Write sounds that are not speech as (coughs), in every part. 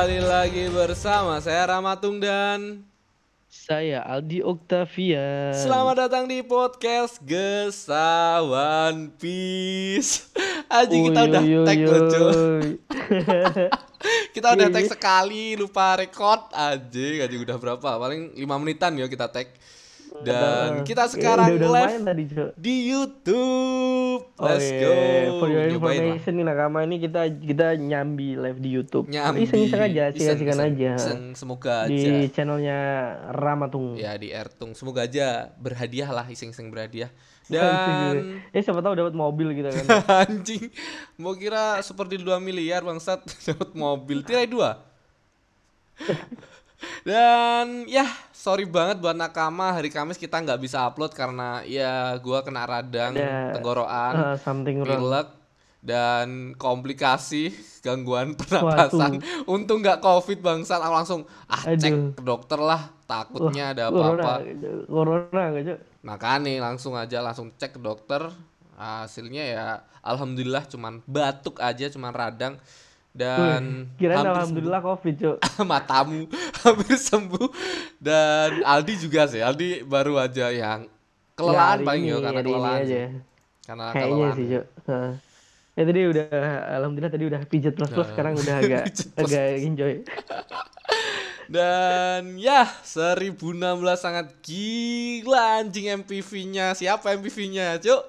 kembali lagi bersama saya Ramatung dan Saya Aldi Octavia. selamat datang di podcast Gesawan Peace. Aji kita udah tag loh. (laughs) Kita udah tag sekali lupa record aja gaji udah berapa? Paling 5 menitan ya kita tag. Dan kita sekarang udah, udah live tadi, di YouTube. Oh, Let's iya. go. For your information nih nakama ini kita kita nyambi live di YouTube. Nyambi. Iseng-iseng aja, iseng, aja. iseng. semoga aja. Di channelnya Ramatung. Ya di Ertung. Semoga aja berhadiah lah iseng-iseng berhadiah. (laughs) Gitu, Dan Eh siapa tahu dapat mobil gitu kan. (laughs) anjing mau kira seperti 2 miliar bangsat (laughs) dapat mobil tirai dua. Dan ya sorry banget buat nakama hari Kamis kita nggak bisa upload karena ya gua kena radang Ada, tenggorokan, something wrong. pilek dan komplikasi (laughs) gangguan pernapasan. Untung nggak covid bangsat aku langsung ah Aduh. cek ke dokter lah takutnya ada apa-apa. Corona, corona gak, Cok? Makanya langsung aja langsung cek ke dokter. Hasilnya ya alhamdulillah cuman batuk aja cuman radang dan Kirain hampir alhamdulillah Covid, Cok. sembuh. (laughs) matamu (laughs) hampir sembuh dan Aldi juga sih Aldi baru aja yang kelelahan Ya, paling ini, ya karena kelelahan aja. karena Kayaknya kelelahan sih, Cok. Heeh. Ya tadi udah alhamdulillah tadi udah pijet plus plus sekarang udah agak (laughs) agak enjoy. dan ya 1016 sangat gila anjing MPV-nya siapa MPV-nya cuk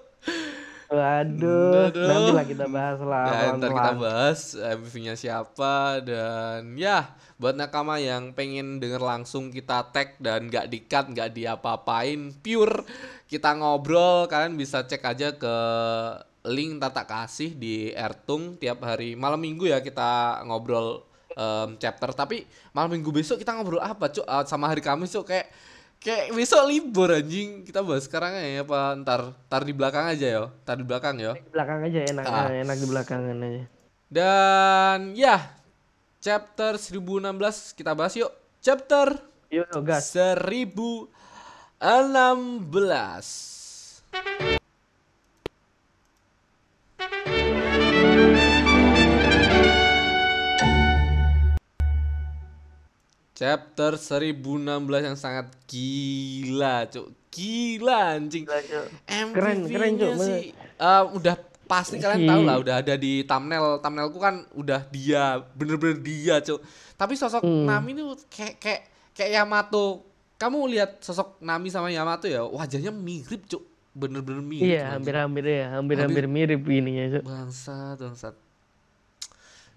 Waduh, Aduh. nanti lah kita bahas lah. Ya, ntar kita pelan-pelan. bahas MV-nya siapa dan ya buat nakama yang pengen denger langsung kita tag dan nggak di-cut, nggak diapa-apain, pure kita ngobrol, kalian bisa cek aja ke link tata kasih di Ertung tiap hari malam minggu ya kita ngobrol em, chapter tapi malam minggu besok kita ngobrol apa cuk Ah, sama hari Kamis cuk kayak kayak besok libur anjing kita bahas sekarang ya apa ntar ntar di belakang aja ya ntar di belakang ya Di belakang aja enak Ah. eh, enak di belakangan aja. dan ya, chapter 1016 kita bahas yuk. Chapter Yuk, yuk, gas. 1016. Chapter 1016 yang sangat gila, Cuk. Gila anjing. MVP-nya Keren, keren, Cuk. sih eh, udah pasti kalian tahu lah udah ada di thumbnail thumbnailku kan udah dia bener-bener dia cuk tapi sosok Hmm. Nami ini kayak kayak kayak Yamato kamu lihat sosok Nami sama Yamato ya wajahnya mirip cuk bener-bener mirip Iya, hampir-hampir ya, hampir-hampir mirip ininya, Cuk. bangsat bangsat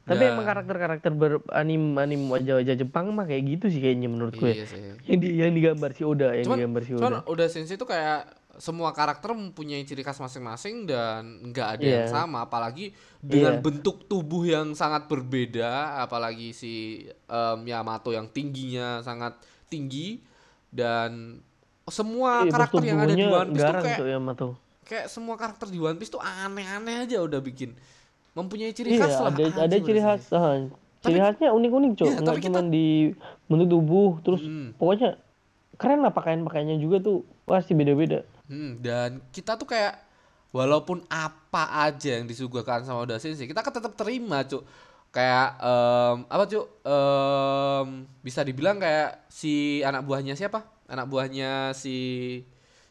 Tapi Dan- emang karakter-karakter beranim anim wajah-wajah Jepang mah kayak gitu sih kayaknya menurutku iya ya. sih Yang di yang digambar si Oda, yang cuman, digambar si cuman Oda. sensei itu kayak semua karakter mempunyai ciri khas masing-masing dan nggak ada yang Iya. sama apalagi dengan Iya. bentuk tubuh yang sangat berbeda apalagi si em, Yamato yang tingginya sangat tinggi dan semua Iya, karakter yang ada di One Piece tuh kayak tuh ya kayak semua karakter di One Piece tuh aneh-aneh aja udah bikin mempunyai ciri Iya, khas lah ada ada ciri khas. ah. Ciri khasnya unik-unik, Cok. Iya, Nggak cuma di bentuk tubuh, terus Hmm. pokoknya keren lah pakaian-pakaiannya juga tuh pasti beda-beda. Hmm, dan kita tuh kayak walaupun apa aja yang disuguhkan sama Oda Sensei, kita kan tetap terima, Cuk. Kayak em, apa, Cuk? Em, bisa dibilang kayak si anak buahnya siapa? Anak buahnya si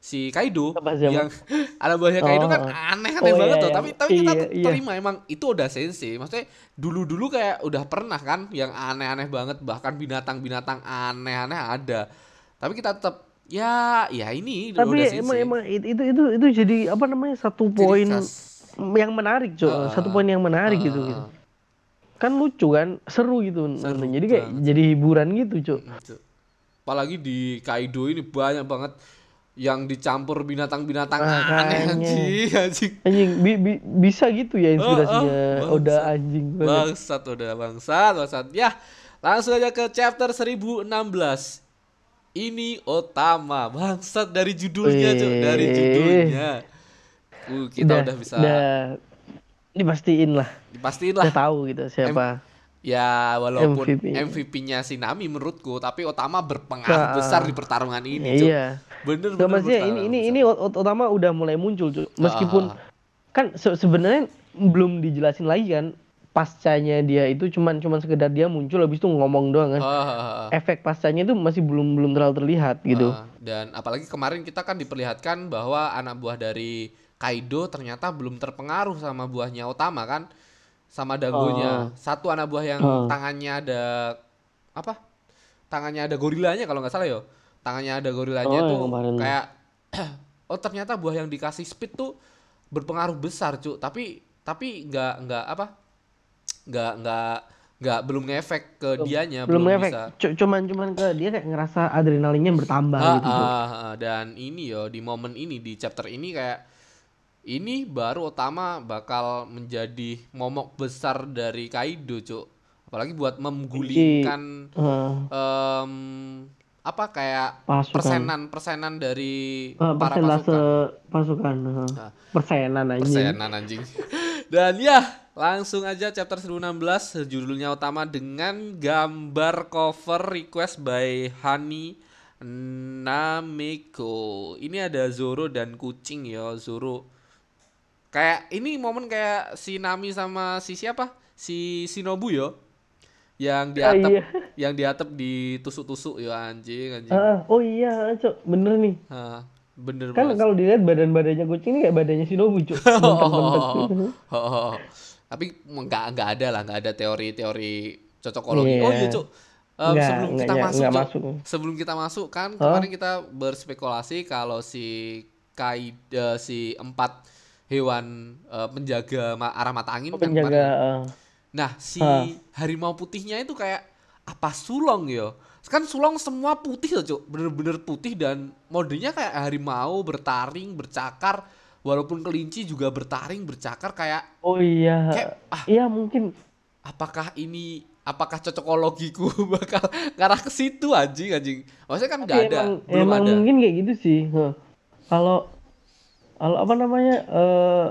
si Kaido yang (laughs) anak buahnya Kaido kan Oh. aneh-aneh Oh, banget iya, tuh, iya. tapi tapi kita Iya, iya. terima emang itu Oda Sensei. Maksudnya dulu-dulu kayak udah pernah kan yang aneh-aneh banget bahkan binatang-binatang aneh-aneh ada. Tapi kita tetap ya ya ini Tapi emang Sensei. emang itu itu itu, itu jadi apa namanya satu poin yang menarik, Cok. Ah, satu poin yang menarik gitu, ah, gitu. Kan lucu kan, seru gitu Seru. Jadi kayak banget. jadi hiburan gitu, Cok. Gitu. Apalagi di Kaido ini banyak banget yang dicampur binatang-binatang aneh Makanya. anjing, anjing. Anjing bi- bi- bisa gitu ya inspirasinya Ah, ah, Oda bangsat. anjing banget. Bangsat udah bangsat, bangsat. Ya, langsung aja ke chapter 1016. Ini Otama, bangsat dari judulnya, Cuk, dari judulnya. Uh, kita udah, bisa udah dipastiin lah, dipastiin lah. udah tahu gitu siapa. Ya, walaupun MVP. MVP-nya si Nami menurutku, tapi Otama berpengaruh Ah. besar di pertarungan ini, Cuk. Iya. Bener bener maksudnya ini ini ini ot- ot- utama udah mulai muncul Cuk. Meskipun Ah. kan se- sebenarnya belum dijelasin lagi kan pascanya dia itu cuman cuman sekedar dia muncul habis itu ngomong doang kan. Ah, ah, ah, ah. Efek pascanya itu masih belum belum terlalu terlihat gitu. Ah, dan apalagi kemarin kita kan diperlihatkan bahwa anak buah dari Kaido ternyata belum terpengaruh sama buahnya Otama kan sama dagonya. Satu anak buah yang Oh. tangannya ada apa? Tangannya ada gorilanya kalau nggak salah yo. Tangannya ada gorilanya Oh, tuh kayak (clears throat) oh ternyata buah yang dikasih speed tuh berpengaruh besar, Cuk. Tapi tapi nggak nggak apa? nggak nggak nggak belum ngefek ke dianya belum belum, efek. bisa Cu- cuman cuman ke dia kayak ngerasa adrenalinnya bertambah Ah, gitu. Cuk. ah, ah. dan ini yo di momen ini di chapter ini kayak ini baru utama bakal menjadi momok besar dari Kaido cuk apalagi buat menggulingkan Eh, em, apa kayak pasukan. persenan persenan dari Eh, para pasukan pasukan. Ah. Persenan aja. persenan anjing (laughs) dan ya langsung aja chapter 1016 judulnya utama dengan gambar cover request by Hani Nameko ini ada Zoro dan kucing ya Zoro kayak ini momen kayak si Nami sama si siapa si Shinobu yo yang Ah, diatap iya. yang diatep ditusuk-tusuk ya anjing anjing Ah, oh iya, Cuk. Bener nih. Ah, bener Kan kalau dilihat badan-badannya kucing ini kayak badannya Shinobu. Oh, oh, oh, oh. Tapi nggak nggak ada lah, nggak ada teori-teori cocokologi. Iya. Oh iya cuk. Eh, Nggak, sebelum nggak kita ny- masuk, nggak masuk. sebelum kita masuk kan Hah? kemarin kita berspekulasi kalau si Kai eh, si empat hewan eh, penjaga ma- arah mata angin kan Penjaga kemarin. eh, Nah si Hah. harimau putihnya itu kayak apa sulong yo? Kan sulong semua putih loh cuk, bener-bener putih dan modenya kayak harimau bertaring, bercakar. Walaupun kelinci juga bertaring, bercakar kayak Oh iya. Kayak, ah. Iya mungkin apakah ini apakah cocokologiku (laughs) bakal ngarah ke situ anjing anjing. Maksudnya kan nggak ada, emang, belum emang ada. mungkin kayak gitu sih. Kalau apa namanya eh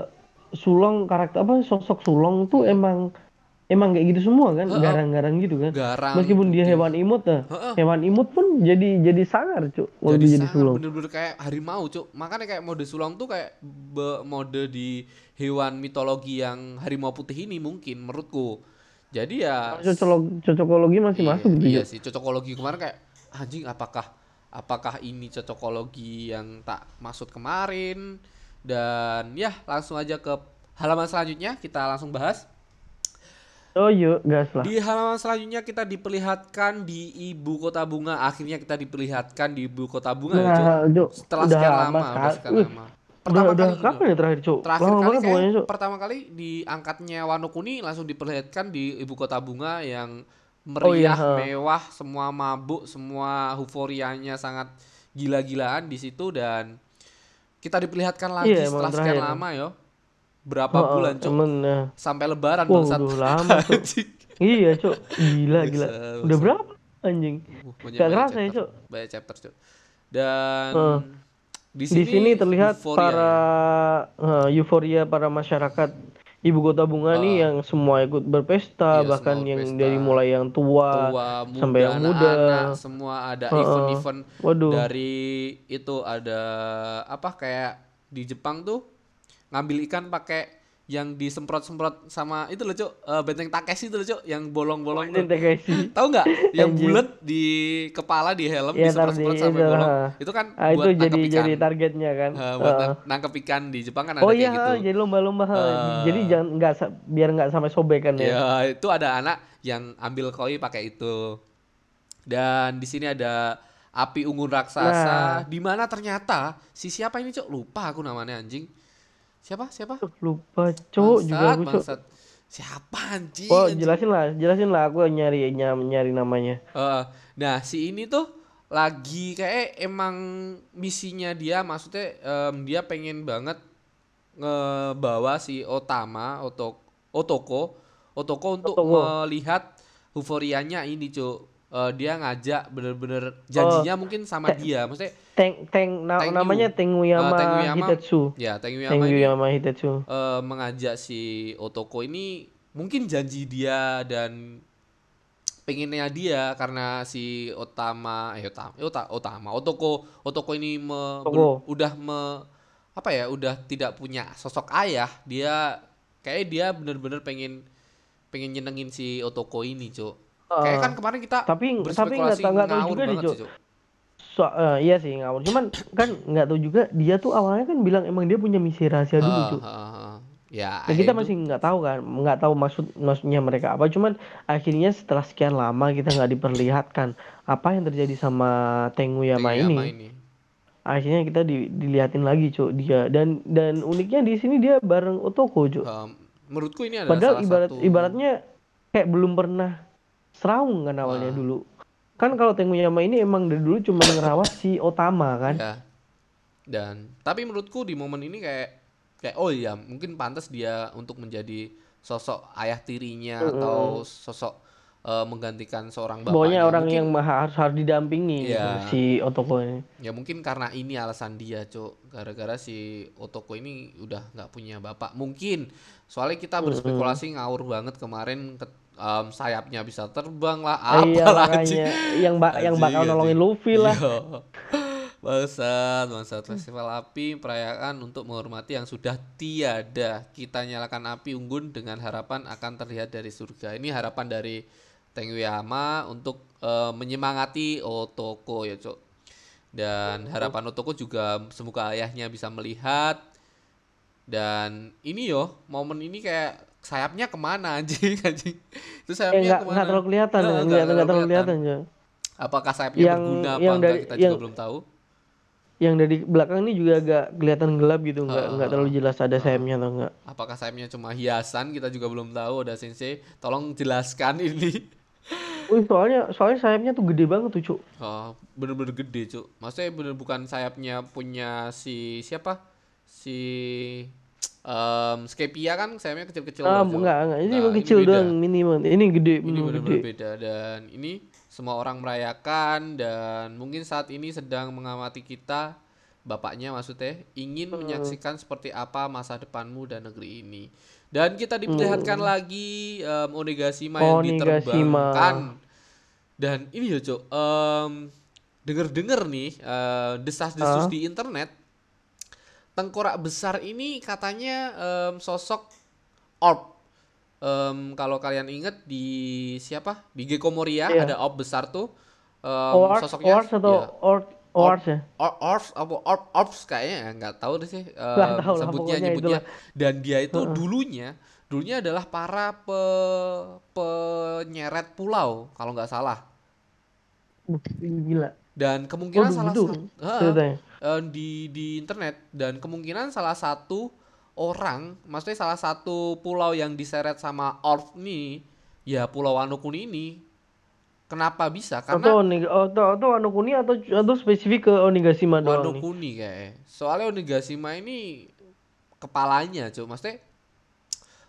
sulong karakter apa sosok sulong tuh emang emang kayak gitu semua kan, garang-garang gitu kan. Garang. Meskipun dia putih. hewan imut nah. Hewan imut pun jadi jadi sangar, Cuk. Waktu jadi, jadi sangat sulong. bener-bener kayak harimau cuk makanya kayak mode sulong tuh kayak be- mode di hewan mitologi yang harimau putih ini mungkin menurutku jadi ya Cocokologi, cocokologi masih iya, masuk gitu. iya sih cocokologi kemarin kayak anjing apakah apakah ini cocokologi yang tak maksud kemarin dan ya langsung aja ke halaman selanjutnya kita langsung bahas Oh yuk, gas lah. Di halaman selanjutnya kita diperlihatkan di ibu kota bunga. Akhirnya kita diperlihatkan di ibu kota bunga ya, Cuk. Nah, Setelah udah sekian lama lama, udah sekian. Udah, Pertama udah kali kapan juga. ya terakhir, Cuk? Terakhir Lama kali kayak pokoknya, pertama kali diangkatnya Wano Kuni langsung diperlihatkan di ibu kota bunga yang Oh iya, meriah, mewah, semua mabuk, semua euforianya sangat gila-gilaan di situ dan kita diperlihatkan lagi Iya, setelah sekian terakhir. lama yo. Berapa Heeh, bulan, Cuk? Emang, nah. Sampai lebaran Wah, bangsat. lama, (laughs) Cuk. Iya, Cuk. Gila, gila. Bisa, Udah bisa. berapa anjing? Uh, Gak kerasa ya. Cuk. Banyak chapter, Cuk. Dan Heeh. di Di sini, sini terlihat euforia para ya. eh, euforia para masyarakat ibu kota bunga nih Ah. yang semua ikut berpesta, Iya, bahkan yang dari mulai yang tua, tua, muda, sampai yang muda. anak-anak, semua ada event-event Waduh. dari itu ada apa kayak di Jepang tuh ngambil ikan pakai yang disemprot-semprot sama itu loh, Cuk. Eh, benteng Takeshi itu loh, Cuk, yang bolong-bolong tuh. TKC. (laughs) Tahu nggak? Yang bulat di kepala di helm Iya, tar disemprot-semprot di sampai itu, bolong. Itu kan itu buat jadi nangkep ikan. jadi targetnya kan. Eh, buat nang- nangkep ikan di Jepang kan ada Oh kayak iya, gitu. jadi lomba-lomba. Eh. Jadi jangan nggak biar nggak sampai sobek kan ya. Ya, itu ada anak yang ambil koi pakai itu. Dan di sini ada api unggun raksasa Nah. di mana ternyata si siapa ini, Cok? Lupa aku namanya anjing. Siapa? Siapa? Lupa cowok juga aku bangsat. Siapa anjing? Oh anjing? jelasin lah, jelasin lah aku nyari nyari, nyari namanya. Eh, nah, si ini tuh lagi kayak emang misinya dia maksudnya em, dia pengen banget ngebawa si Otama Otok Otoko Otoko untuk Otoko. melihat euforianya ini cuk Eh, dia ngajak bener-bener janjinya mungkin sama dia maksudnya Teng Teng na- Tengyu. namanya Tenguyama Eh, Tenguyama. Hitetsu. ya Tenguyama ini Tenguyama Hitetsu. eh, mengajak si Otoko ini mungkin janji dia dan pengennya dia karena si Otama eh Otama eh, Ota- Otama Otoko Otoko ini me- Otoko. bel- udah me apa ya udah tidak punya sosok ayah dia kayak dia bener-bener pengen pengen nyenengin si Otoko ini, Cuk. Eh, Kayak kan kemarin kita tapi tapi nggak tahu nggak tahu juga Jo. sih, Cuk. so, eh, iya sih ngawur. Cuman kan nggak tahu juga dia tuh awalnya kan bilang emang dia punya misi rahasia dulu heeh, heeh. Ya, Nah, kita masih nggak tahu kan nggak tahu maksud maksudnya mereka apa. Cuman akhirnya setelah sekian lama kita nggak diperlihatkan apa yang terjadi sama Tenguyama Tenguyama ini ini. akhirnya kita di, diliatin lagi cuk dia. Dan dan uniknya di sini dia bareng Otoko cuk Em, menurutku ini adalah padahal salah ibarat satu ibaratnya kayak belum pernah serawung kan awalnya Ah. dulu kan kalau Tenguyama ini emang dari dulu cuma ngerawat si Otama kan ya. Dan tapi menurutku di momen ini kayak kayak oh iya, mungkin pantas dia untuk menjadi sosok ayah tirinya atau sosok eh, menggantikan seorang bapaknya. pokoknya orang Mungkin- yang harus harus didampingi Iya. si Otoko ini Ya mungkin karena ini alasan dia, Cuk. Gara-gara si Otoko ini udah nggak punya bapak. Mungkin. Soalnya kita berspekulasi ngawur banget kemarin ke- em, sayapnya bisa terbang lah, Ah, iya apalagi. makanya yang ba- yang bakal anjing. nolongin Luffy lah Iya. Bangsat, bangsat festival api perayaan untuk menghormati yang sudah tiada. Kita nyalakan api unggun dengan harapan akan terlihat dari surga. Ini harapan dari Tenguyama untuk eh, menyemangati Otoko ya, Cok. Dan harapan Otoko juga semoga ayahnya bisa melihat. Dan ini yo, momen ini kayak sayapnya ke mana anjing (laughs) anjing. Itu eh sayapnya nggak ke mana? nggak terlalu kelihatan Nggak, nggak terlalu kelihatan. Jo. Apakah sayapnya Yang- berguna apa yang dari- kita yang- juga belum tahu. yang dari belakang ini juga agak kelihatan gelap gitu nggak Ah, nggak terlalu jelas ada sayapnya atau enggak Apakah sayapnya cuma hiasan kita juga belum tahu. Ada sensei, tolong jelaskan (laughs) ini. Wih soalnya soalnya sayapnya tuh gede banget tuh cuk Oh, bener-bener gede cuk. Maksudnya bener bukan sayapnya punya si siapa? Si em Skepia kan sayapnya kecil-kecil ah Cuk. enggak enggak ini Nah, kecil beda. doang mini banget ini gede Ini benar-benar beda dan ini semua orang merayakan dan mungkin saat ini sedang mengamati kita bapaknya maksudnya ingin Hmm. menyaksikan seperti apa masa depanmu dan negeri ini. Dan kita diperlihatkan lagi em, Onigashima yang Hmm. Diterbangkan. Dan ini ya, Cok. em, denger-denger nih eh, desas-desus Ah. di internet tengkorak besar ini katanya em, sosok orb. Em, kalau kalian inget di siapa di Gecko Moria Iya. ada orb besar tuh. Em, Ors sosoknya Ors atau ya, Ors Ors ya or, orbs apa orb orbs kayaknya ya, nggak tahu deh sih Nggak tahu lah, sebutnya pokoknya nyebutnya itulah. dan dia itu dulunya dulunya adalah para pe, penyeret pulau kalau nggak salah Uh, gila dan kemungkinan Waduh, salah satu ceritanya? Eh, di di internet. Dan kemungkinan salah satu orang maksudnya salah satu pulau yang diseret sama orb nih ya pulau Wano Kuni ini. Kenapa bisa? Karena atau Onig atau atau Wano Kuni atau atau spesifik ke Onigashima doang nih? Kuni kayak. Soalnya Onigashima ini kepalanya cuy maksudnya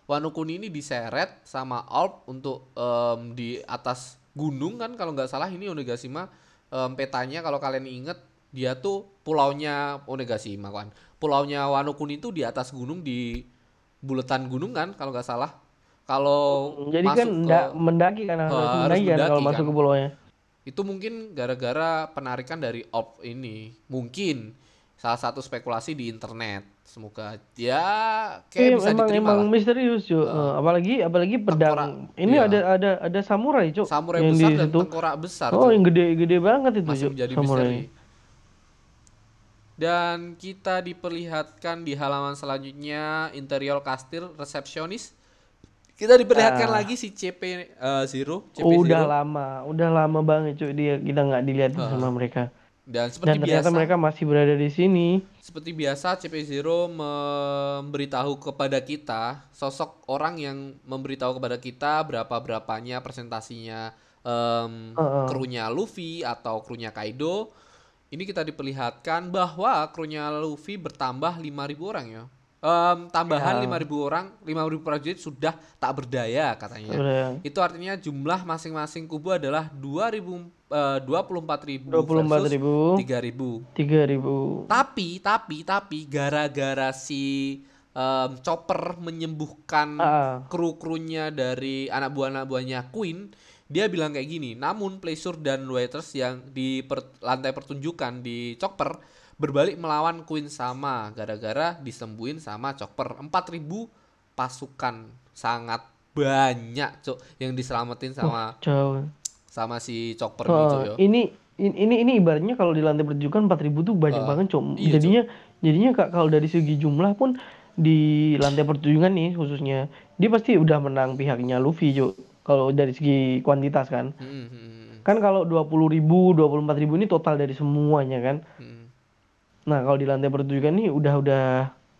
Wano Kuni ini diseret sama orb untuk em, di atas gunung kan kalau nggak salah. Ini Onigashima em, petanya kalau kalian inget dia tuh pulaunya Onigashima kan pulaunya Wano Kuni itu di atas gunung di buletan gunung kan kalau nggak salah. Kalau jadi kan masuk ke nggak mendaki kan harus harus mendaki kan kalau mendaki masuk kan. ke pulaunya? Itu mungkin gara-gara penarikan dari orb ini. Mungkin salah satu spekulasi di internet semoga ya kayak Iya, bisa emang diterima emang lah misterius cuy. Eh, apalagi apalagi pedang. Tengkorak, Ini iya. ada ada ada samurai cuy. samurai yang besar di dan situ. tengkorak besar Oh, Cuk. yang gede-gede banget itu masih menjadi Samurai. misteri dan kita diperlihatkan di halaman selanjutnya interior kastil resepsionis kita diperlihatkan Ah. lagi si CP eh, Zero CP Udah Zero lama, udah lama banget cuy dia kita nggak dilihat Ah. sama mereka. Dan seperti Dan ternyata biasa mereka masih berada di sini. Seperti biasa CP Zero memberitahu kepada kita sosok orang yang memberitahu kepada kita berapa berapanya presentasinya em, Heeh. krunya Luffy atau krunya Kaido. Ini kita diperlihatkan bahwa krunya Luffy bertambah 5.000 orang ya. Em, tambahan Ya. 5.000 orang, 5.000 prajurit sudah tak berdaya katanya. Udah. Itu artinya jumlah masing-masing kubu adalah 2000 eh, 24.000 24 versus ribu, 3.000. tiga ribu. Tapi, tapi, tapi gara-gara si em, Chopper menyembuhkan Ah. kru-krunya dari anak buah-anak buahnya Queen, dia bilang kayak gini. Namun Pleasure dan Waiters yang di per- lantai pertunjukan di Chopper berbalik melawan Queen sama gara-gara disembuhin sama Chopper. 4000 pasukan sangat banyak cok yang diselamatin sama Jauh. Sama si Chopper nih cok yo ini in- ini ini ibaratnya kalau di lantai pertunjukan 4000 tuh banyak Ah, banget, Cok. iya, jadinya jadinya Kak kalau dari segi jumlah pun di lantai pertunjukan nih khususnya dia pasti udah menang pihaknya Luffy, Cok. Kalau dari segi kuantitas kan. Hmm, hmm, Kan kalau 20.000, 24.000 ini total dari semuanya kan. hmm. Nah, kalau di lantai pertunjukan nih udah udah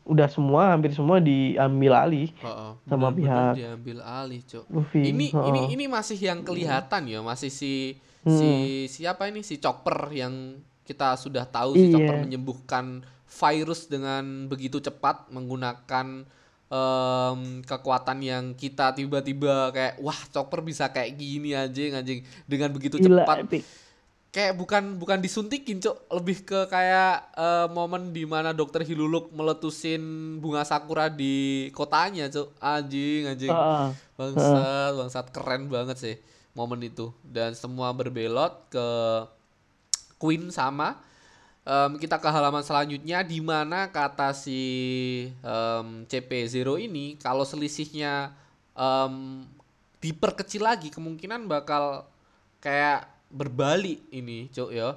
udah semua hampir semua diambil alih Heeh, Sama bener-bener pihak diambil alih cok Luffy. ini Heeh. ini ini masih yang kelihatan ya masih si Hmm. si siapa ini si Chopper yang kita sudah tahu si Chopper Iya. menyembuhkan virus dengan begitu cepat menggunakan em, kekuatan yang kita tiba-tiba kayak wah Chopper bisa kayak gini anjing anjing dengan begitu Gila, cepat epic. Kayak bukan bukan disuntikin cok lebih ke kayak eh, momen di mana dokter Hiluluk meletusin bunga sakura di kotanya cok anjing anjing. Bangsat bangsat. Keren banget sih momen itu. Dan semua berbelot ke Queen sama Em, kita ke halaman selanjutnya di mana kata si em, CP0 ini kalau selisihnya em, diperkecil lagi kemungkinan bakal kayak berbalik ini cok ya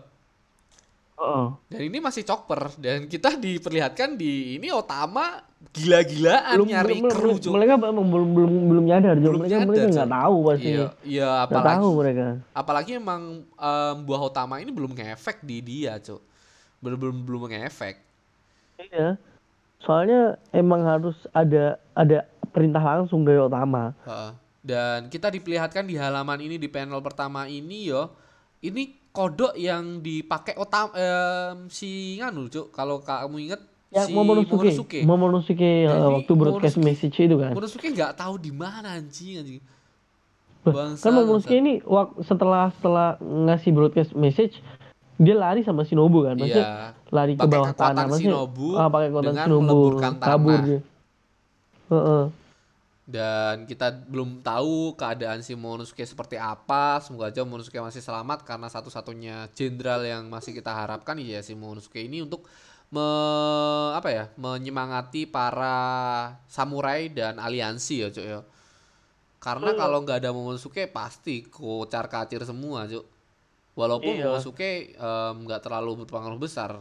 Heeh. dan ini masih chopper dan kita diperlihatkan di ini Otama gila-gilaan nyari belum, kru belum- cok mereka belum belum belum belum nyadar. Belum mereka nyadar, mereka nggak tahu pasti. iya iya apalagi tahu mereka. apalagi emang em, buah utama ini belum ngefek di dia cok belum belum belum ngefek Iya. Soalnya emang harus ada ada perintah langsung dari utama. Heeh. dan kita diperlihatkan di halaman ini di panel pertama ini yo ini kodok yang dipakai otam em, si nganu cok kalau kamu inget Yang si Momonosuke, Momonosuke Momonosuke, uh, Jadi waktu broadcast Momonosuke- message itu kan. Momonosuke nggak tahu di mana anjing anjing Bah, Bangsat, kan Momonosuke bangsat. ini setelah setelah ngasih broadcast message dia lari sama Shinobu kan, maksudnya Iya. lari ke bawah tanah, maksudnya Shinobu ah, pakai kekuatan Shinobu, kabur dia. Heeh. Dan kita belum tahu keadaan si Momonosuke seperti apa. Semoga aja Momonosuke masih selamat karena satu-satunya jenderal yang masih kita harapkan ya si Momonosuke ini untuk me, apa ya menyemangati para samurai dan aliansi ya cuk ya. Karena kalau nggak ada Momonosuke pasti kocar kacir semua cuk. Walaupun Iya. Momonosuke em, nggak terlalu berpengaruh besar.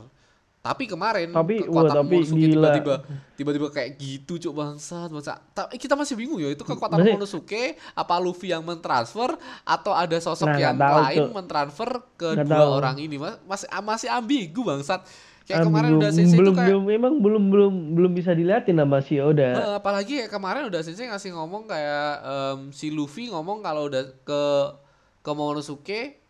Tapi kemarin Tapi, kekuatan wah, tapi Momonosuke gila. tiba-tiba tiba-tiba kayak gitu cuk bangsat bangsat Ta- kita masih bingung ya itu kekuatan Masih- Momonosuke apa Luffy yang mentransfer atau ada sosok Nah, yang lain Cuk. mentransfer ke Nggak dua tahu. orang ini Mas- masih masih ambigu bangsat kayak Ah, kemarin belum, udah sensei belum, itu kayak belum memang belum belum belum bisa diliatin sama si Oda. Apalagi kayak kemarin udah sensei ngasih ngomong kayak em, si Luffy ngomong kalau udah ke ke Momonosuke ah,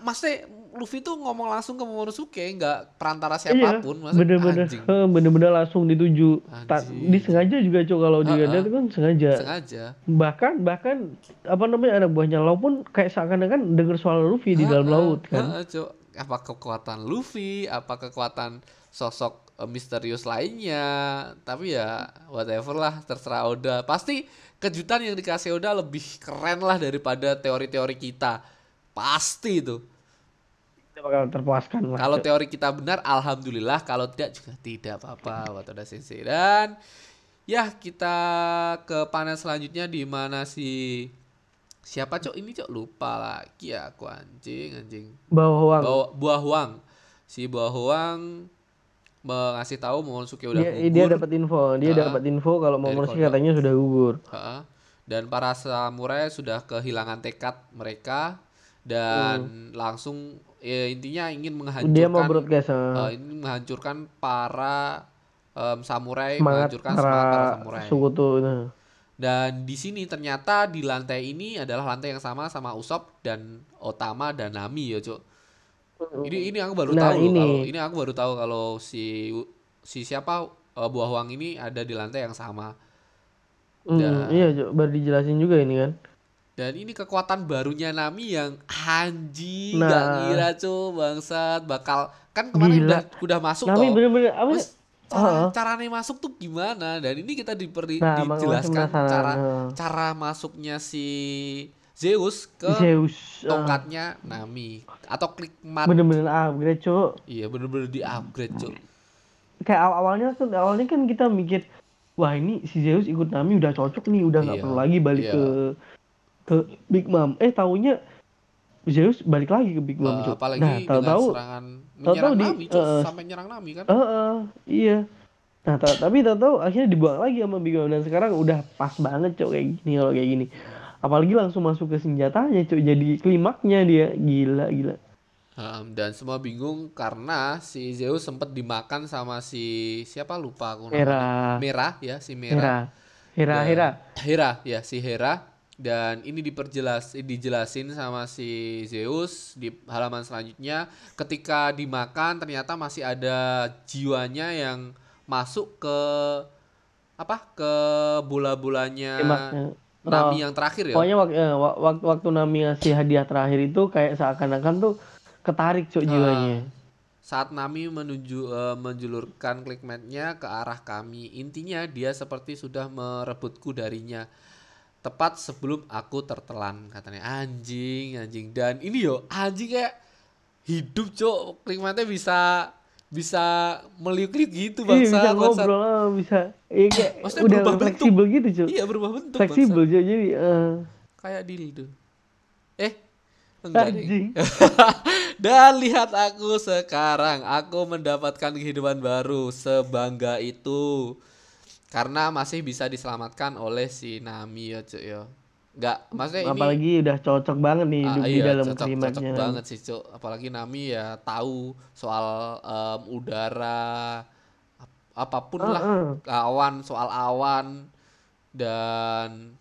maksudnya Luffy tuh ngomong langsung ke Momonosuke nggak perantara siapa pun iya, maksudnya bener-bener, bener-bener langsung dituju. Ta- disengaja juga cok kalau Ah, ah. itu kan sengaja. sengaja Bahkan bahkan apa namanya anak buahnya Law pun kayak seakan-akan denger suara Luffy di dalam laut kan. heeh, Cuk. apa kekuatan Luffy, apa kekuatan sosok eh, misterius lainnya. Tapi ya whatever lah, terserah Oda. Pasti kejutan yang dikasih Oda lebih keren lah daripada teori-teori kita. Pasti itu. Kita bakal terpuaskan lah. Kalau teori kita benar, alhamdulillah. Kalau tidak juga tidak apa-apa buat Oda Sensei. Dan ya kita ke panel selanjutnya di mana si siapa cok ini cok lupa lagi ya aku anjing anjing Bawang. Bawa, buah Huang. Si buah Huang mengasih tahu Momonosuke udah dia gugur. dia dapat info, dia Ah, dapat info kalau Momonosuke katanya sudah gugur. Dan para samurai sudah kehilangan tekad mereka dan langsung ya, intinya ingin menghancurkan Hmm. Dia mau broadcast eh, ini menghancurkan para em, samurai, semangat menghancurkan para semangat para samurai. Nah. Dan di sini ternyata di lantai ini adalah lantai yang sama sama Usopp dan Otama dan Nami ya, Cuk. Ini ini aku baru Nah, tahu ini. kalau ini aku baru tahu kalau si si siapa eh, buah wang ini ada di lantai yang sama. Hmm, Dan- iya, Cok. baru dijelasin juga ini kan. Dan ini kekuatan barunya Nami yang anjing Nah. gak ngira cuy bangsat bakal kan kemarin Gila. udah udah masuk Nami toh. bener-bener apa? Terus cara Heeh. caranya masuk tuh gimana? Dan ini kita diperi Nah, dijelaskan cara cara masuknya si Zeus ke Zeus. ah, tongkatnya Nami atau klik mat. bener-bener upgrade, Cok. Iya bener-bener di upgrade cuy. Kayak aw- awalnya tuh awalnya kan kita mikir wah ini si Zeus ikut Nami udah cocok nih udah nggak Iya, perlu lagi balik iya. ke ke Big Mom eh taunya Zeus balik lagi ke Big Mom Cuk. apalagi nah dengan tahu-tahu serangan menyerang di- Nami, Cuk. eh, sampai nyerang Nami kan. Heeh, iya. Nah, ta- tapi tahu-tahu akhirnya dibuang lagi sama Big Mom dan sekarang udah pas banget cok kayak gini kalau kayak gini. Apalagi langsung masuk ke senjatanya cok jadi klimaknya dia gila gila. Um, dan semua bingung karena si Zeus sempat dimakan sama si siapa lupa aku namanya. Hera, Merah ya, si Hera, Merah. Hera, Dan- Hera. Hera ya si Hera dan ini diperjelas eh, dijelasin sama si Zeus di halaman selanjutnya ketika dimakan ternyata masih ada jiwanya yang masuk ke apa ke bola-bolanya Klimaknya. Nami Oh, yang terakhir ya. Pokoknya waktu, waktu waktu Nami ngasih hadiah terakhir itu kayak seakan-akan tuh ketarik cok jiwanya. Saat Nami menuju eh, menjulurkan klikmatnya ke arah kami, intinya dia seperti sudah merebutku darinya. Tepat sebelum aku tertelan katanya anjing anjing dan ini yo anjing kayak hidup cok klikmatnya bisa bisa meliuk-liuk gitu Iya bisa bangsa ngobrol, ah, bisa. Iya kayak Maksudnya udah berubah bentuk. fleksibel gitu cok. iya berubah bentuk Fleksibel bangsa. cok jadi eh, kayak dildo eh enggak anjing. (laughs) Dan lihat aku sekarang, aku mendapatkan kehidupan baru sebangga itu. Karena masih bisa diselamatkan oleh si Nami ya, Cuk ya. Enggak, maksudnya ini Apalagi udah cocok banget nih ah, hidup di iya, dalam cocok, cocok klimaknya. banget sih, Cuk. Apalagi Nami ya tahu soal em, udara ap- apa pun lah, Heeh. awan, soal awan dan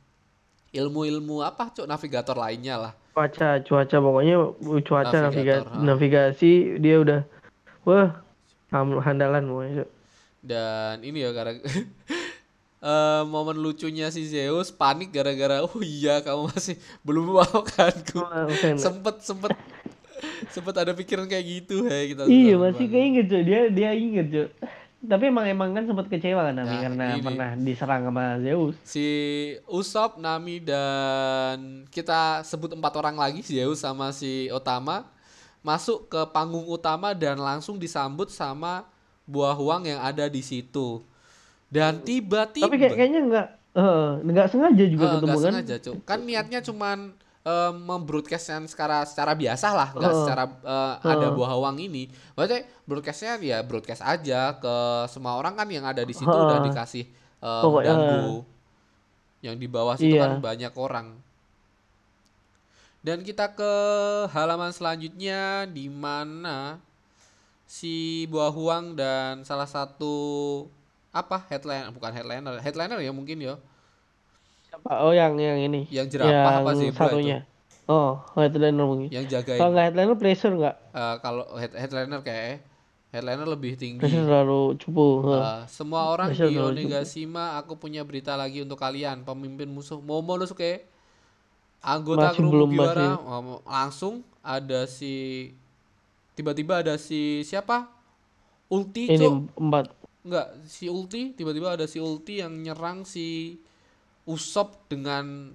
ilmu-ilmu apa, Cuk, navigator lainnya lah. cuaca cuaca pokoknya uh, cuaca Navigator, navigasi dia udah wah handalan pokoknya. Dan ini ya gara (laughs) eh momen lucunya si Zeus panik gara-gara oh iya kamu masih belum memaafkanku. Oh, sempet sempet (laughs) sempet ada pikiran kayak gitu hei kita iya masih keinget Cok. dia dia inget Cok. tapi emang emang kan sempat kecewa kan Nami Nah, karena ini. pernah diserang sama Zeus si Usop, Nami dan kita sebut empat orang lagi Zeus sama si Otama masuk ke panggung utama dan langsung disambut sama buah uang yang ada di situ. Dan tiba-tiba tapi kayak kayaknya nggak eh, nggak sengaja juga Eh, ketemu kan sengaja cuk kan niatnya cuman eh, membroadcastnya secara secara biasa lah nggak Heeh. secara eh, ada buah hawang ini maksudnya broadcastnya ya broadcast aja ke semua orang kan yang ada di situ udah Heeh. dikasih eh, Pokoknya, ganggu yang di bawah situ Iya. kan banyak orang dan kita ke halaman selanjutnya di mana si buah huang dan salah satu apa headline bukan headliner headliner ya mungkin ya. Siapa? oh yang yang ini. Yang jerapah yang apa itu. satunya. Oh headliner mungkin. Yang jagain. Kalau nggak headliner pressure nggak? Eh, kalau head, headliner kayak headliner lebih tinggi. Pressure terlalu cupu. Eh, semua orang Pressure di Onigashima aku punya berita lagi untuk kalian. Pemimpin musuh Momonosuke anggota Masih kru belum masih. ngomong- langsung ada si tiba-tiba ada si siapa Ulti ini Cuk. empat Enggak, si Ulti tiba-tiba ada si Ulti yang nyerang si Usop dengan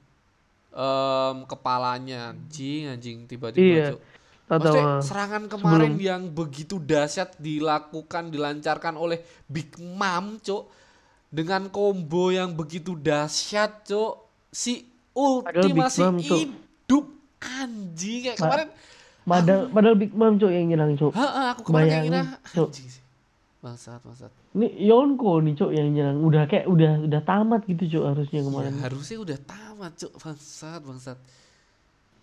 em, kepalanya anjing anjing tiba-tiba Iya, Maksudnya serangan kemarin yang begitu dahsyat dilakukan dilancarkan oleh Big Mom, Cuk. Dengan combo yang begitu dahsyat, Cuk. Si Ulti Padahal masih Mom, hidup anjing kayak Ma- kemarin. Padahal padahal Big Mom cok yang nyerang cok Heeh, aku kemarin Cuk. anjing sih. Bangsat, bangsat. ini Yonko nih cok yang nyerang udah kayak udah udah tamat gitu cok harusnya Ya, kemarin harusnya udah tamat, Cuk. Bangsat, bangsat.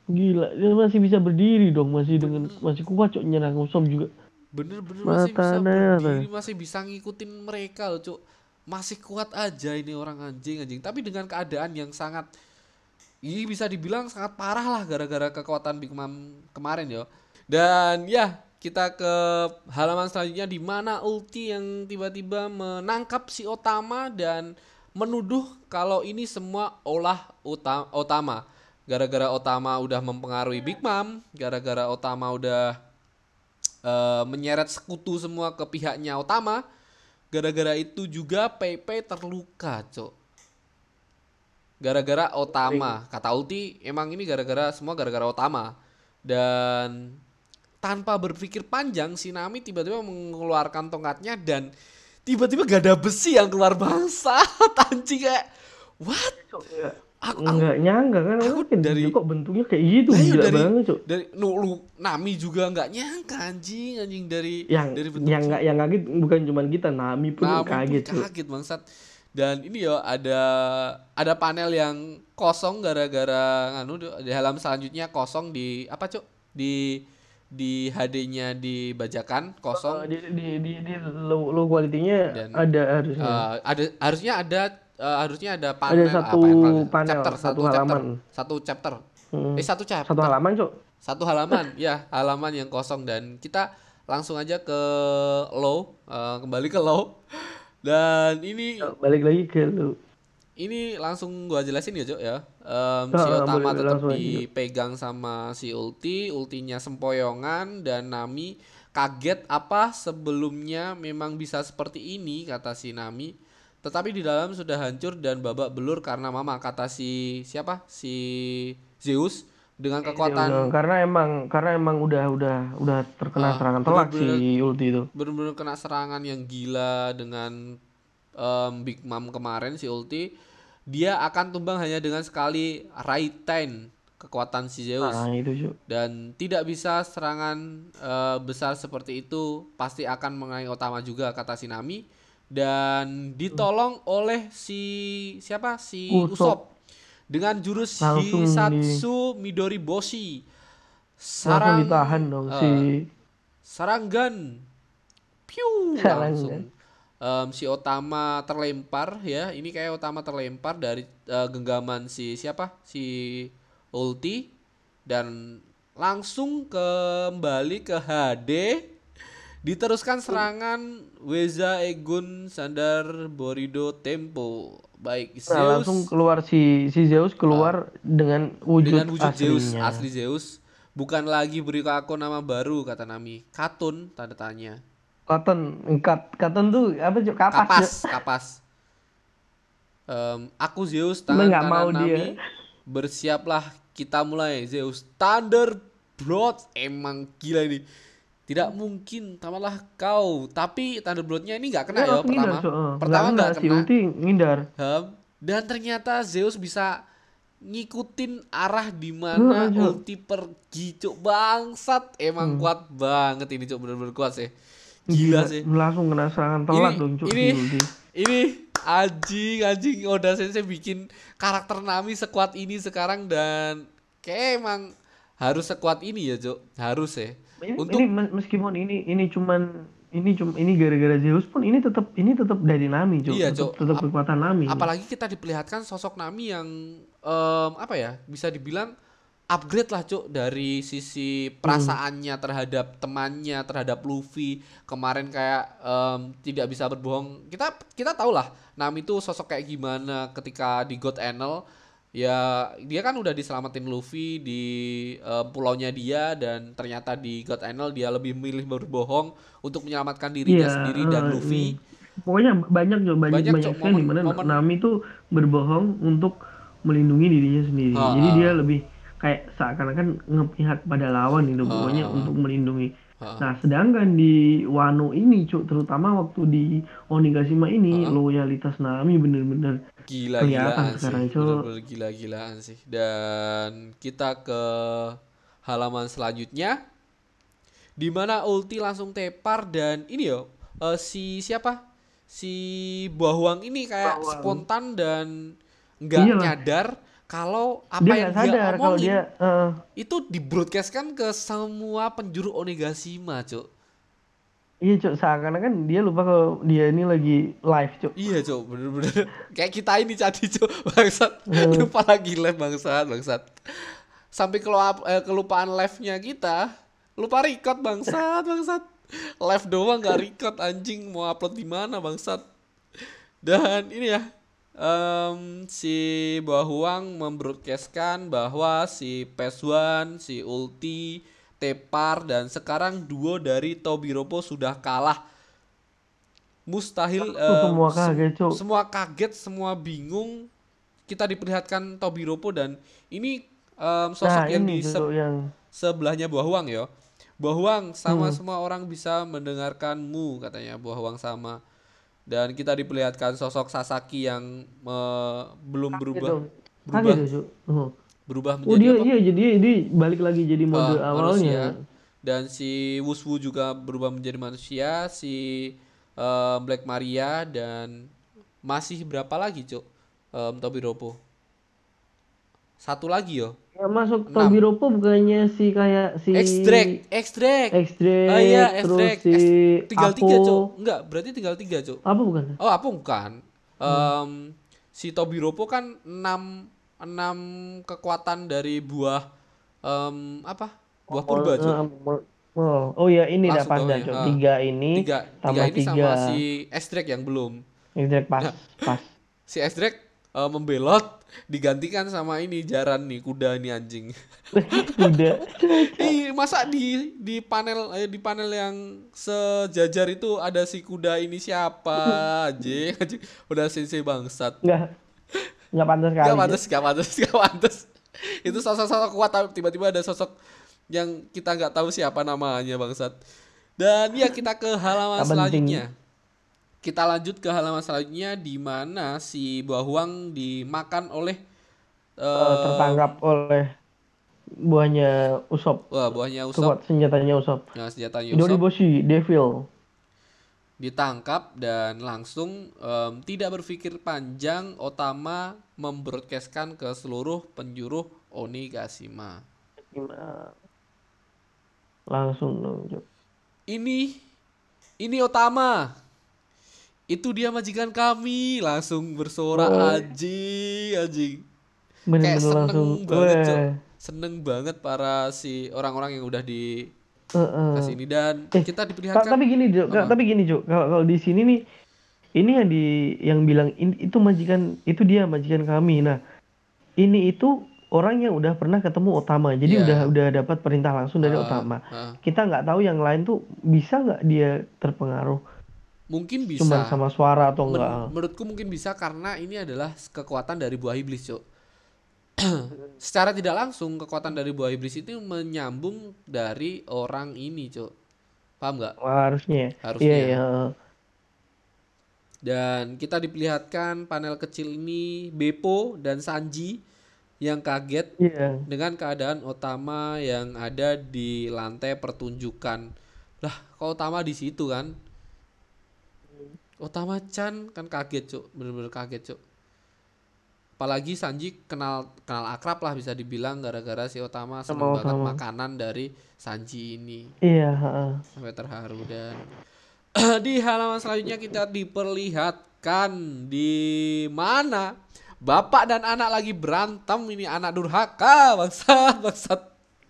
gila dia masih bisa berdiri dong masih dengan masih kuat cok nyerang Usopp juga Bener-bener masih bisa berdiri, masih bisa ngikutin mereka loh, Cuk. Masih kuat aja ini orang anjing anjing. Tapi dengan keadaan yang sangat ini bisa dibilang sangat parah lah gara-gara kekuatan Big Mom kemarin ya. Dan ya, kita ke halaman selanjutnya di mana Ulti yang tiba-tiba menangkap si Otama dan menuduh kalau ini semua olah Otama. Gara-gara Otama udah mempengaruhi Big Mom, gara-gara Otama udah eh, menyeret sekutu semua ke pihaknya Otama. Gara-gara itu juga PP terluka, Cok. Gara-gara Otama. Kata Ulti, emang ini gara-gara semua gara-gara Otama. Dan tanpa berpikir panjang, si Nami tiba-tiba mengeluarkan tongkatnya dan tiba-tiba gak ada besi yang keluar bangsa. (laughs) Anjing kayak what? Aku, Nggak nyangka kan aku dari- kok bentuknya kayak gitu Lah, iya, gila dari- banget cok dari nu, lu, Nami juga nggak nyangka anjing anjing dari yang dari yang nggak yang kaget bukan cuma kita Nami pun Nami kaget kaget bangsat dan ini ya ada ada panel yang kosong gara-gara nganu di halaman selanjutnya kosong di apa cuk? Di di HD-nya dibajakan kosong. Di di di, di low, low quality-nya Dan- ada harusnya. Eh, ada harusnya ada eh, harusnya ada ada panel satu apa ya, panel chapter satu, chapter. halaman. Satu chapter. Hmm. eh satu chapter. Satu halaman cok satu halaman (laughs) ya halaman yang kosong. Dan kita langsung aja ke low eh, kembali ke low dan ini balik lagi ke lu. ini langsung gua jelasin ya Cok ya. Em, Ah, si Otama tetap aja, dipegang sama si Ulti. Ultinya sempoyongan dan Nami kaget apa sebelumnya memang bisa seperti ini kata si Nami. Tetapi di dalam sudah hancur dan babak belur karena mama kata si siapa? Si Zeus dengan Iya, kekuatan karena emang karena emang udah udah udah Ah, terkena serangan telak si Ulti itu. bener-bener kena serangan yang gila dengan em, Big Mom kemarin si Ulti. Dia akan tumbang hanya dengan sekali Raiten kekuatan si Zeus. Nah itu dan tidak bisa serangan eh, besar seperti itu pasti akan mengenai Otama juga kata si Nami. Dan ditolong oleh si siapa? Si. Usop dengan jurus Langsung Hisatsu Midori Boshi langsung sarang ditahan dong eh, si Sarangan. Piu (laughs) langsung. Em, si Otama terlempar ya. Ini kayak Otama terlempar dari eh, genggaman si siapa? Si Ulti dan langsung kembali ke HD diteruskan serangan Weza Egun Sandar Borido Tempo. Baik, nah, Zeus langsung keluar si si Zeus keluar dengan wujud, dengan wujud Zeus aslinya. asli Zeus. Bukan lagi beri aku nama baru kata Nami. Katun tanda tanya. Cotton, kat, cotton tuh apa cok kapas, kapas Cok. kapas. Em, aku Zeus tangan nggak kanan mau Nami. Dia. bersiaplah kita mulai Zeus. Thunder Blood. Emang gila ini tidak mungkin tamatlah kau. Tapi Thunder Bloodnya ini nggak kena ya ngindar, pertama. Cok. Eh, pertama nggak nggak si kena. Ulti ngindar. Hem. dan ternyata Zeus bisa ngikutin arah di mana Cok. ulti pergi cuk. Bangsat. Emang Hmm. kuat banget ini cuk. Bener-bener kuat sih. Gila sih. langsung kena serangan telak Ini- dong cok ini- Ulti. ini anjing anjing. Oda Sensei bikin karakter Nami sekuat ini sekarang dan kayak emang harus sekuat ini ya cuk. Harus ya. Ini, untuk ini mes- meskipun ini ini cuman ini cuma ini gara-gara Zeus pun ini tetap ini tetap dari Nami cok Iya, tetap, tetap Ap- kekuatan Nami apalagi kita diperlihatkan sosok Nami yang em, apa ya bisa dibilang upgrade lah cuk dari sisi perasaannya terhadap temannya terhadap Luffy. Kemarin kayak em, tidak bisa berbohong. Kita kita tahu lah Nami itu sosok kayak gimana ketika di God Enel ya dia kan udah diselamatin Luffy di em, pulaunya dia dan ternyata di God Enel dia lebih milih berbohong untuk menyelamatkan dirinya Iya, sendiri dan eh, Luffy pokoknya banyak cok banyak Banyak, banyak, sekali momen- di mana momen- Nami tuh berbohong untuk melindungi dirinya sendiri Ah, jadi ah. dia lebih kayak seakan-akan ngepihak pada lawan itu pokoknya ah. untuk melindungi Ah. Nah, sedangkan di Wano ini, Cuk, terutama waktu di Onigashima ini, Ah. loyalitas Nami bener-bener gila-gilaan sih Cok. bener-bener gila-gilaan sih dan kita ke halaman selanjutnya di mana ulti langsung tepar dan ini yo eh, si siapa si Bahuang ini kayak Bahuang. spontan dan nggak Iyalah. nyadar kalau apa dia yang dia omongin dia eh, itu di broadcastkan ke semua penjuru Onigashima cuk iya Cuk, seakan-akan dia lupa kalau dia ini lagi live, Cuk. Iya cok, bener-bener. (laughs) Kayak kita ini tadi cok (laughs) bangsat. Hmm. lupa lagi live bangsat bangsat. Sampai kelupa, eh, kelupaan live-nya kita lupa record bangsat bangsat. Live doang nggak record anjing. Mau upload di mana bangsat? Dan ini ya em, si Bahuang membroadcastkan bahwa si Peswan, si Ulti, Tepar dan sekarang duo dari Tobiropo sudah kalah. Mustahil em, semua sem- kaget, semua kaget semua bingung. Kita diperlihatkan Tobiropo dan ini em, sosok Nah, yang ini di se- yang sebelahnya Bahuang ya Bahuang sama Hmm. semua orang bisa mendengarkanmu katanya Bahuang sama. Dan kita diperlihatkan sosok Sasaki yang eh, belum berubah. Gitu. berubah. Oh. berubah Oh menjadi dia apa? iya jadi dia balik lagi jadi mode Eh, awalnya. manusia. dan si Wuswu juga berubah menjadi manusia si eh, Black Maria dan masih berapa lagi cuk Em, Tobiropo satu lagi yo Yang masuk Enam. Tobiropo bukannya si kayak si Extract Extract Extract, Oh iya, Extract. si tinggal tiga cuk enggak berarti tinggal tiga cuk Apa bukan? oh apa bukan Hmm. Em, si Tobiropo kan enam enam kekuatan dari buah em, apa buah purba cuk Eh, Oh, oh ya ini dah dah, ya. Tiga ini tiga tiga tambah ini sama tiga. si Extract yang belum Extract pas, Nah. pas. si Extract eh, membelot digantikan sama ini jaran nih kuda ini anjing (laughs) Udah. Ih, masa di di panel eh, di panel yang sejajar itu ada si kuda ini siapa anjing (laughs) anjing udah sensei bangsat Enggak. Enggak pantas kali. Gak pantas, gak pantas, (laughs) gak pantas. Itu sosok-sosok kuat tapi tiba-tiba ada sosok yang kita nggak tahu siapa namanya bangsat. Dan ya kita ke halaman Tak penting. selanjutnya. Kita lanjut ke halaman selanjutnya di mana si Bahuang dimakan oleh Eh, eh, tertangkap oleh buahnya Usop. wah buahnya Usop, Kuat senjatanya Usop. nah, senjatanya Usop Doriboshi, Devil. Ditangkap dan langsung em, tidak berpikir panjang Otama membroadcastkan ke seluruh penjuru Onigashima. Langsung Cok. ini ini Otama itu dia majikan kami langsung bersorak Oh. anjing anjing kayak seneng langsung. banget seneng banget para si orang-orang yang udah di Heeh. kasih ini dan Eh, kita Ta- diperlihatkan tapi gini. Ka- Apa? Tapi gini, Cok. Kalau kalau di sini nih ini yang di yang bilang "In- itu majikan itu dia majikan kami. Nah, ini itu orang yang udah pernah ketemu Otama. Jadi Iya. udah udah dapat perintah langsung dari Ah, Otama. ah. Kita nggak tahu yang lain tuh bisa nggak dia terpengaruh mungkin bisa cuman sama suara atau Men- enggak. menurutku mungkin bisa karena ini adalah kekuatan dari buah iblis cok (clears throat) secara tidak langsung kekuatan dari buah iblis itu menyambung dari orang ini cok paham nggak Wah, harusnya. ya. Harusnya. Iya, iya. Dan kita diperlihatkan panel kecil ini Beppo dan Sanji yang kaget Iya. dengan keadaan Otama yang ada di lantai pertunjukan. Lah, kok Otama di situ kan? Otama Chan kan kaget, Cuk. Bener-bener kaget, Cuk. Apalagi Sanji kenal kenal akrab lah bisa dibilang gara-gara si Otama seneng Sama banget Otama. makanan dari Sanji ini Iya, heeh. sampai terharu dan (clears throat) di halaman selanjutnya kita diperlihatkan di mana bapak dan anak lagi berantem ini anak durhaka (laughs) bangsat bangsat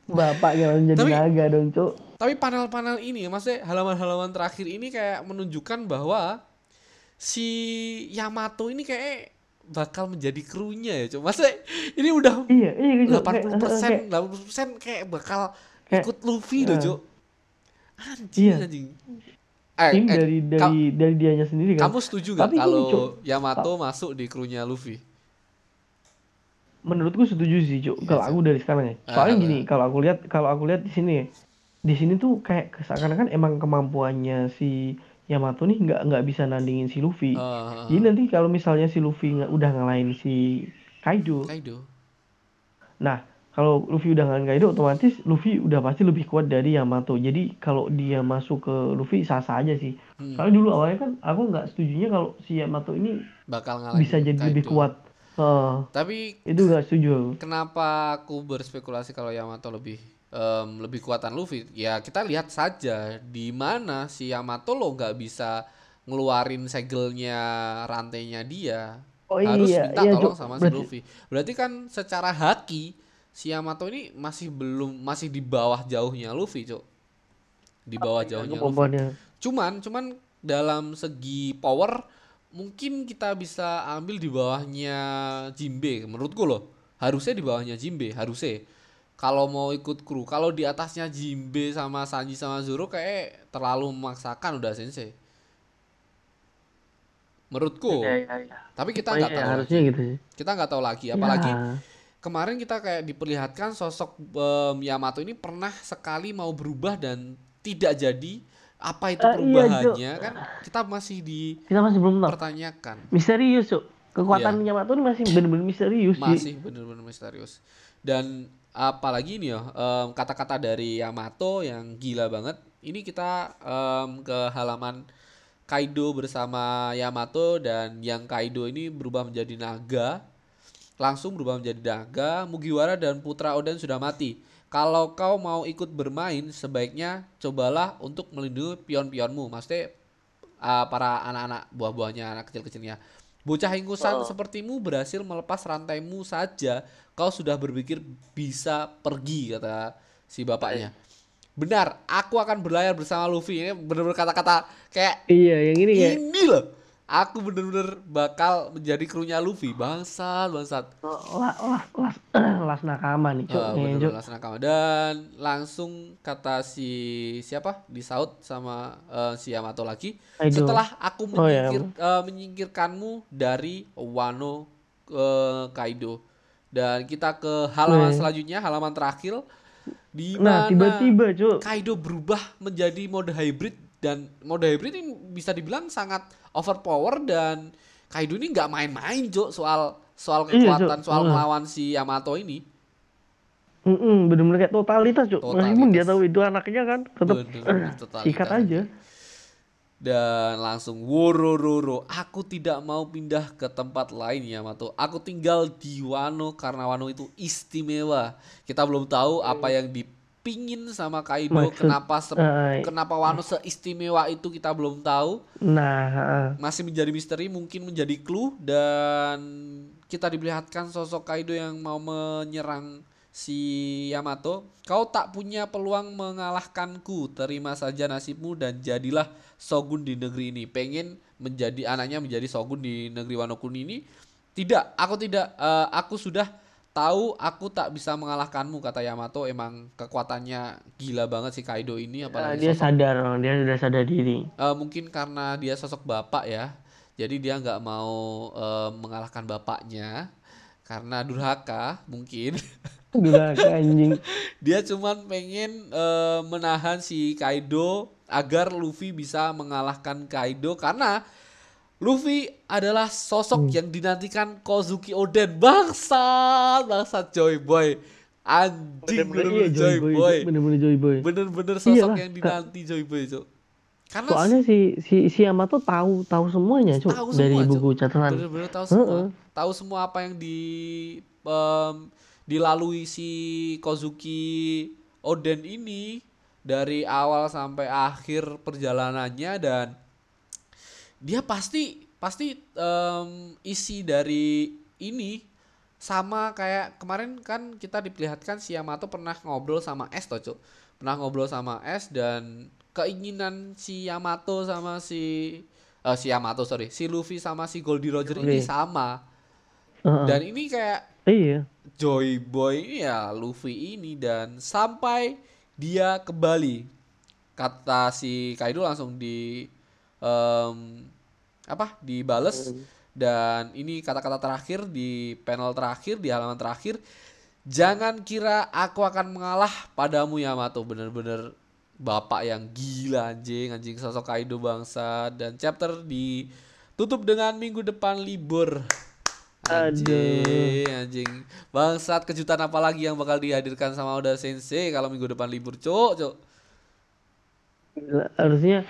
Bapak yang jadi Tapi- naga dong, Cuk. tapi panel-panel ini maksudnya halaman-halaman terakhir ini kayak menunjukkan bahwa si Yamato ini kayak bakal menjadi krunya ya cuma maksudnya ini udah Iya, iya gitu. 80 persen, Kayak- 80 persen kayak bakal Kayak- ikut Luffy loh, eh. Cuk. Anjing, Iya. anjing. Eh, tim eh, dari ka- dari dari dianya sendiri kan. kamu setuju gak kalau. Yamato masuk di krunya Luffy? Menurutku setuju sih, Cuk. Kalau Iya, aku dari sekarang ya. Ah, Soalnya ah. gini, kalau aku lihat kalau aku lihat di sini ya. Di sini tuh kayak seakan-akan emang kemampuannya si Yamato nih nggak nggak bisa nandingin si Luffy. Eh, Jadi nanti kalau misalnya si Luffy nggak udah ngalahin si Kaido, Kaido. nah kalau Luffy udah ngalahin Kaido, otomatis Luffy udah pasti lebih kuat dari Yamato. Jadi kalau dia masuk ke Luffy sah-sah aja sih. Hmm, Soalnya dulu awalnya kan aku nggak setujunya kalau si Yamato ini bakal ngalahin bisa jadi lebih Kaido. kuat. Heeh, Tapi itu nggak setuju. kenapa aku berspekulasi kalau Yamato lebih em, lebih kuatan Luffy? Ya kita lihat saja di mana si Yamato lo nggak bisa ngeluarin segelnya rantainya dia. Oh harus iya, minta iya, tolong sama si Berarti- Luffy. Berarti kan secara haki si Yamato ini masih belum masih di bawah jauhnya Luffy, Cuk. Di bawah jauhnya Luffy. Cuman cuman dalam segi power mungkin kita bisa ambil di bawahnya Jimbe menurutku loh. Harusnya di bawahnya Jimbe, harusnya. Kalau mau ikut kru, kalau di atasnya Jimbe sama Sanji sama Zoro kayak terlalu memaksakan udah sensei. Menurutku. Iya, iya, iya. Tapi kita Oh nggak iya, tahu harusnya lagi. gitu sih. Kita nggak tahu lagi. Apalagi Ya. kemarin kita kayak diperlihatkan sosok em, Yamato ini pernah sekali mau berubah dan tidak jadi apa itu Ah, iya, perubahannya kan kita masih Kita masih belum tahu. dipertanyakan Misterius. Kekuatan Iya. Yamato ini masih bener-bener misterius sih. masih bener-bener misterius dan apalagi nih ya em, kata-kata dari Yamato yang gila banget. Ini kita em, ke halaman Kaido bersama Yamato dan yang Kaido ini berubah menjadi naga. Langsung berubah menjadi naga Mugiwara dan Putra Oden sudah mati. Kalau kau mau ikut bermain sebaiknya cobalah untuk melindungi pion-pionmu. Maksudnya uh, para anak-anak buah-buahnya anak kecil-kecilnya bocah ingkusan sepertimu berhasil melepas rantaimu saja. Kau sudah berpikir bisa pergi kata si bapaknya. Benar aku akan berlayar bersama Luffy. Ini benar-benar kata-kata kayak Iya, yang ini kayak ini loh aku bener-bener bakal menjadi krunya Luffy bangsat bangsat las las las las nakama nih, Cuk. Ah, Kayaknya, bener Cuk. langsung nakama. dan langsung kata si siapa disaut sama eh, si Yamato lagi Kaido. setelah aku Oh, ya. menyingkir, eh, menyingkirkanmu dari Wano eh, Kaido dan kita ke halaman Weh. selanjutnya halaman terakhir di Nah, mana tiba-tiba, Cuk. Kaido berubah menjadi mode hybrid dan mode hybrid ini bisa dibilang sangat overpower dan Kaido ini nggak main-main Cuk soal soal Iya, kekuatan soal melawan si Yamato ini. Mm-mm, bener-bener kayak totalitas, Cuk. Meskipun dia tahu itu anaknya kan, tetap (clears throat) totalitas sikat aja. dan langsung worororo aku tidak mau pindah ke tempat lain Yamato. Aku tinggal di Wano karena Wano itu istimewa. Kita belum tahu apa yang dipingin sama Kaido Maksud- kenapa se- eh, kenapa Wano seistimewa itu kita belum tahu. Nah, heeh. masih menjadi misteri mungkin menjadi clue dan kita diperlihatkan sosok Kaido yang mau menyerang si Yamato. Kau tak punya peluang mengalahkanku terima saja nasibmu dan jadilah shogun di negeri ini. Pengen menjadi anaknya menjadi shogun di negeri Wano Kuni ini? Tidak aku tidak eh, aku sudah tahu aku tak bisa mengalahkanmu kata Yamato emang kekuatannya gila banget si Kaido ini Eh, apalagi dia sosok sadar, dia sudah sadar diri. Eh, mungkin karena dia sosok bapak ya, jadi dia nggak mau eh, mengalahkan bapaknya karena durhaka mungkin. (laughs) Gila anjing. dia cuman pengen eh, menahan si Kaido agar Luffy bisa mengalahkan Kaido karena Luffy adalah sosok yang dinantikan Kozuki Oden bangsat bangsat Joy Boy anjing Bener-bener iya Joy Joy Boy, Boy bener-bener Joy Boy. bener-bener sosok Iyalah, yang dinanti Joy Boy Cuk. karena Soalnya si si si Yamato tahu tahu semuanya, Cuk, tahu dari semua, buku catatan. Bener-bener tahu semua. Heeh. Tahu semua apa yang di em, dilalui si Kozuki Oden ini dari awal sampai akhir perjalanannya dan dia pasti pasti em, isi dari ini sama kayak kemarin kan kita diperlihatkan si Yamato pernah ngobrol sama S toh Cuk. Pernah ngobrol sama S dan keinginan si Yamato sama si eh, si Yamato sorry si Luffy sama si Goldie Roger ini Oke. sama Heeh. dan ini kayak Iya. Joy Boy ini ya Luffy ini dan sampai dia kembali kata si Kaido langsung di em, apa dibales. Dan ini kata-kata terakhir di panel terakhir di halaman terakhir. Jangan kira aku akan mengalah padamu Yamato. Bener-bener bapak yang gila anjing. Anjing sosok Kaido bangsa. Dan chapter ditutup dengan minggu depan libur. Anjing, anjing. Bangsat kejutan apa lagi yang bakal dihadirkan sama Oda Sensei kalau minggu depan libur, Cuk, Cuk. Gila, harusnya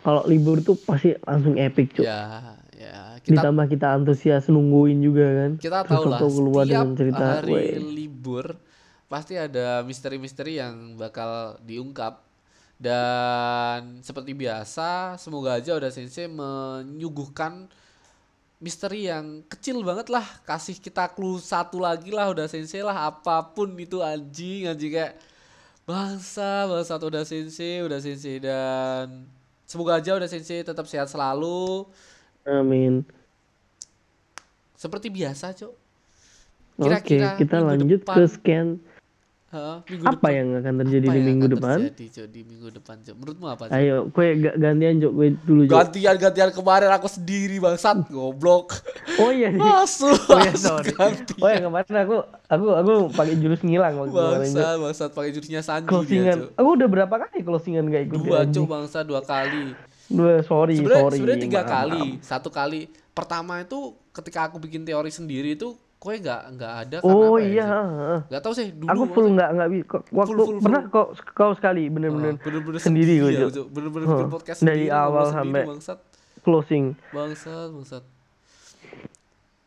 kalau libur tuh pasti langsung epic, Cuk. Ya, ya. Kita Ditambah kita antusias nungguin juga kan. kita tahu lah keluar setiap dengan cerita, hari weh. libur pasti ada misteri-misteri yang bakal diungkap. Dan seperti biasa, semoga aja Oda Sensei menyuguhkan misteri yang kecil banget lah kasih kita clue satu lagi lah udah sensei lah apa pun itu anjing anjing kayak bangsa bangsa udah sensei udah sensei dan semoga aja udah sensei tetap sehat selalu. Amin. seperti biasa cok Oke, kita lanjut depan. ke scan Heeh, minggu Apa depan. yang akan terjadi Apa di yang minggu akan depan? terjadi Cok, di minggu depan Cok? menurutmu apa Cok? Ayo, kue ga- gantian Jok, kue dulu Jok. gantian gantian kemarin aku sendiri bangsat goblok Oh iya nih. masuk Oh iya, masuk sorry. gantian Oh ya kemarin aku aku aku pakai jurus ngilang waktu kemarin Jok. bangsat bangsat pakai jurusnya Sanji dia Closingan. Cok. Aku udah berapa kali closingan gak ikut dua? Cok bangsa dua kali Dua, sorry, sebenarnya sorry. sebenarnya tiga maaf, kali maaf. satu kali pertama itu ketika aku bikin teori sendiri itu kowe nggak nggak ada Oh apa ya, iya, nggak tahu sih dulu aku full nggak nggak bi- kok- waktu full, full. pernah kok kau sekali bener-bener bener-bener sendiri gue ya, bener-bener bikin podcast Dari sendiri, awal sampai- bangsat. closing. bangsat bangsat.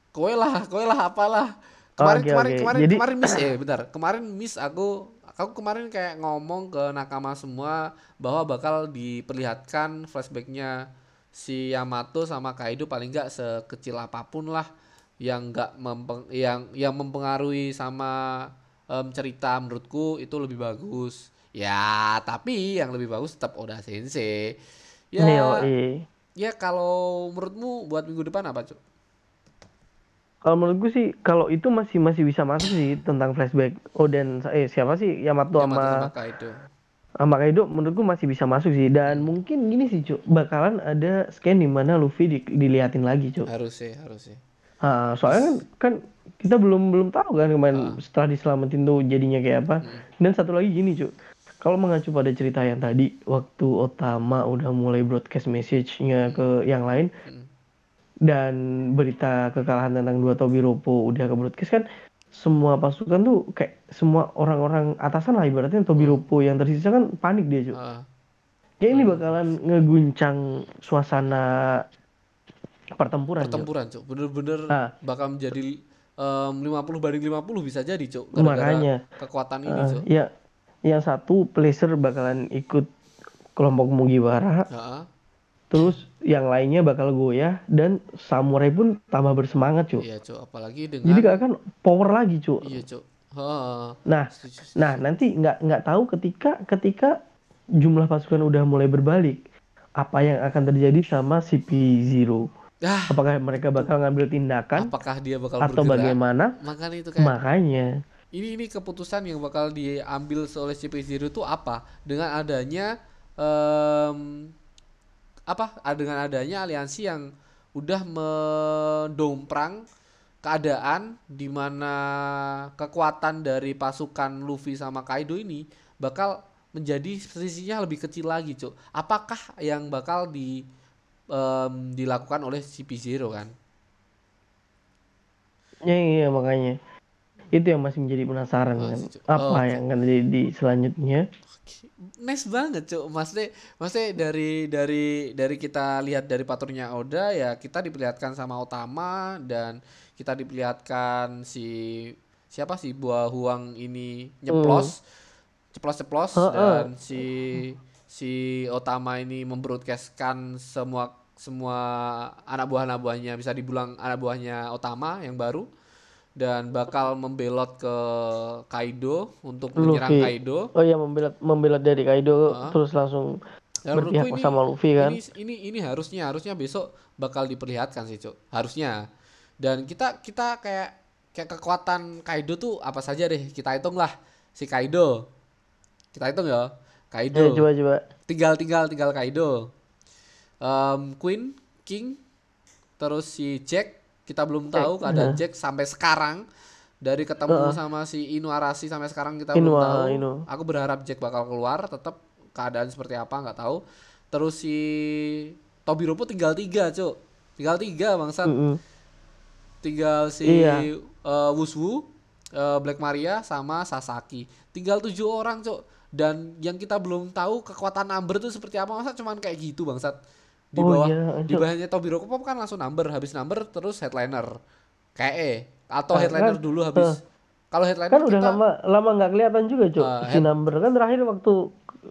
Kowe lah kowe lah apalah kemarin Oke, kemarin oke. kemarin Jadi- kemarin miss eh (coughs) bentar. Kemarin miss aku aku kemarin kayak ngomong ke nakama semua bahwa bakal diperlihatkan flashbacknya si Yamato sama Kaido paling nggak sekecil apa pun lah yang nggak mempeng yang yang mempengaruhi sama em, cerita menurutku itu lebih bagus ya tapi yang lebih bagus tetap Oda Sensei ya Neo eh. Ya kalau menurutmu buat minggu depan apa cuk? Kalau menurut gue sih kalau itu masih masih bisa masuk sih tentang flashback. Oh dan eh siapa sih Yamato Yamato sama sama Kaido. sama Kaido menurutku masih bisa masuk sih dan mungkin gini sih Cuk bakalan ada scan di mana Luffy di- diliatin lagi Cuk. Harus sih, harus sih. Ah, soalnya kan, kan kita belum belum tahu kan kemarin setelah diselamatin tuh jadinya kayak apa. Dan satu lagi gini Cuk. Kalau mengacu pada cerita yang tadi waktu Otama udah mulai broadcast message-nya ke yang lain Mm. dan berita kekalahan tentang dua Tobiropo udah ke broadcast kan semua pasukan tuh kayak semua orang-orang atasan lah ibaratnya Tobiropo yang tersisa kan panik dia Cuk. Ah, Kayak ini bakalan ngeguncang suasana pertempuran. Pertempuran cuk, bener-bener Ah. bakal menjadi em, 50 banding 50 bisa jadi cuk. Gara-gara Makanya. kekuatan ini cuk. ya, yang satu placer bakalan ikut kelompok Mugiwara, Heeh. terus yang lainnya bakal goyah dan samurai pun tambah bersemangat cuy. Iya cuk, apalagi Jadi dengan gak akan power lagi cuy. Iya cuk. Heeh. Nah, Setuju, setuju. nah nanti nggak nggak tahu ketika ketika jumlah pasukan udah mulai berbalik, apa yang akan terjadi sama CP0? Ah, Apakah mereka bakal ngambil tindakan apakah dia bakal atau bergerak? bagaimana? Makanya itu kayak Makanya, ini ini keputusan yang bakal diambil oleh CP0 itu apa dengan adanya em, apa dengan adanya aliansi yang udah mendomprang keadaan di mana kekuatan dari pasukan Luffy sama Kaido ini bakal menjadi selisihnya lebih kecil lagi, Cuk. Apakah yang bakal di em, dilakukan oleh CP0 kan? ya iya makanya itu yang masih menjadi penasaran Oh, kan. Apa Oh, yang akan terjadi di selanjutnya? nice banget cuk maksudnya maksudnya dari dari dari kita lihat dari paturnya Oda ya kita diperlihatkan sama Otama dan kita diperlihatkan si siapa sih buah huang ini nyeplos ceplos ceplos Heeh. dan si si Otama ini membroadcastkan semua semua anak buah anak buahnya bisa dibilang anak buahnya Otama yang baru dan bakal membelot ke Kaido untuk menyerang Luffy. Kaido Oh iya membelot membelot dari Kaido Heeh. terus langsung Ya, berpihak menurutku sama Luffy kan. Ini, ini ini harusnya harusnya besok bakal diperlihatkan sih, Cuk. Harusnya. Dan kita kita kayak kayak kekuatan Kaido tuh apa saja deh. Kita hitung lah si Kaido. Kita hitung ya. Kaido. Ya, coba coba. Tinggal tinggal tinggal Kaido. Em, Queen, King, terus si Jack kita belum tahu keadaan Jack sampai sekarang dari ketemu sama si Inu Arashi sampai sekarang kita belum Inu, tahu. ah, Inu. Aku berharap Jack bakal keluar, tetap keadaan seperti apa nggak tahu. Terus si Tobiropo tinggal tiga, cuk. Tinggal tiga bangsat. Mm-mm. Tinggal si Iya. eh, Wuswu, eh, Black Maria sama Sasaki. Tinggal tujuh orang, cuk. Dan yang kita belum tahu kekuatan Amber itu seperti apa masa cuman kayak gitu bangsat. Di Oh, bawah iya, di bawahnya Tobiropo kan langsung number, habis number terus headliner. Kayak eh atau Ah, headliner kan, dulu habis. Kalau headliner Kan udah kita lama lama nggak kelihatan juga, Cuk. Ah, si number kan terakhir waktu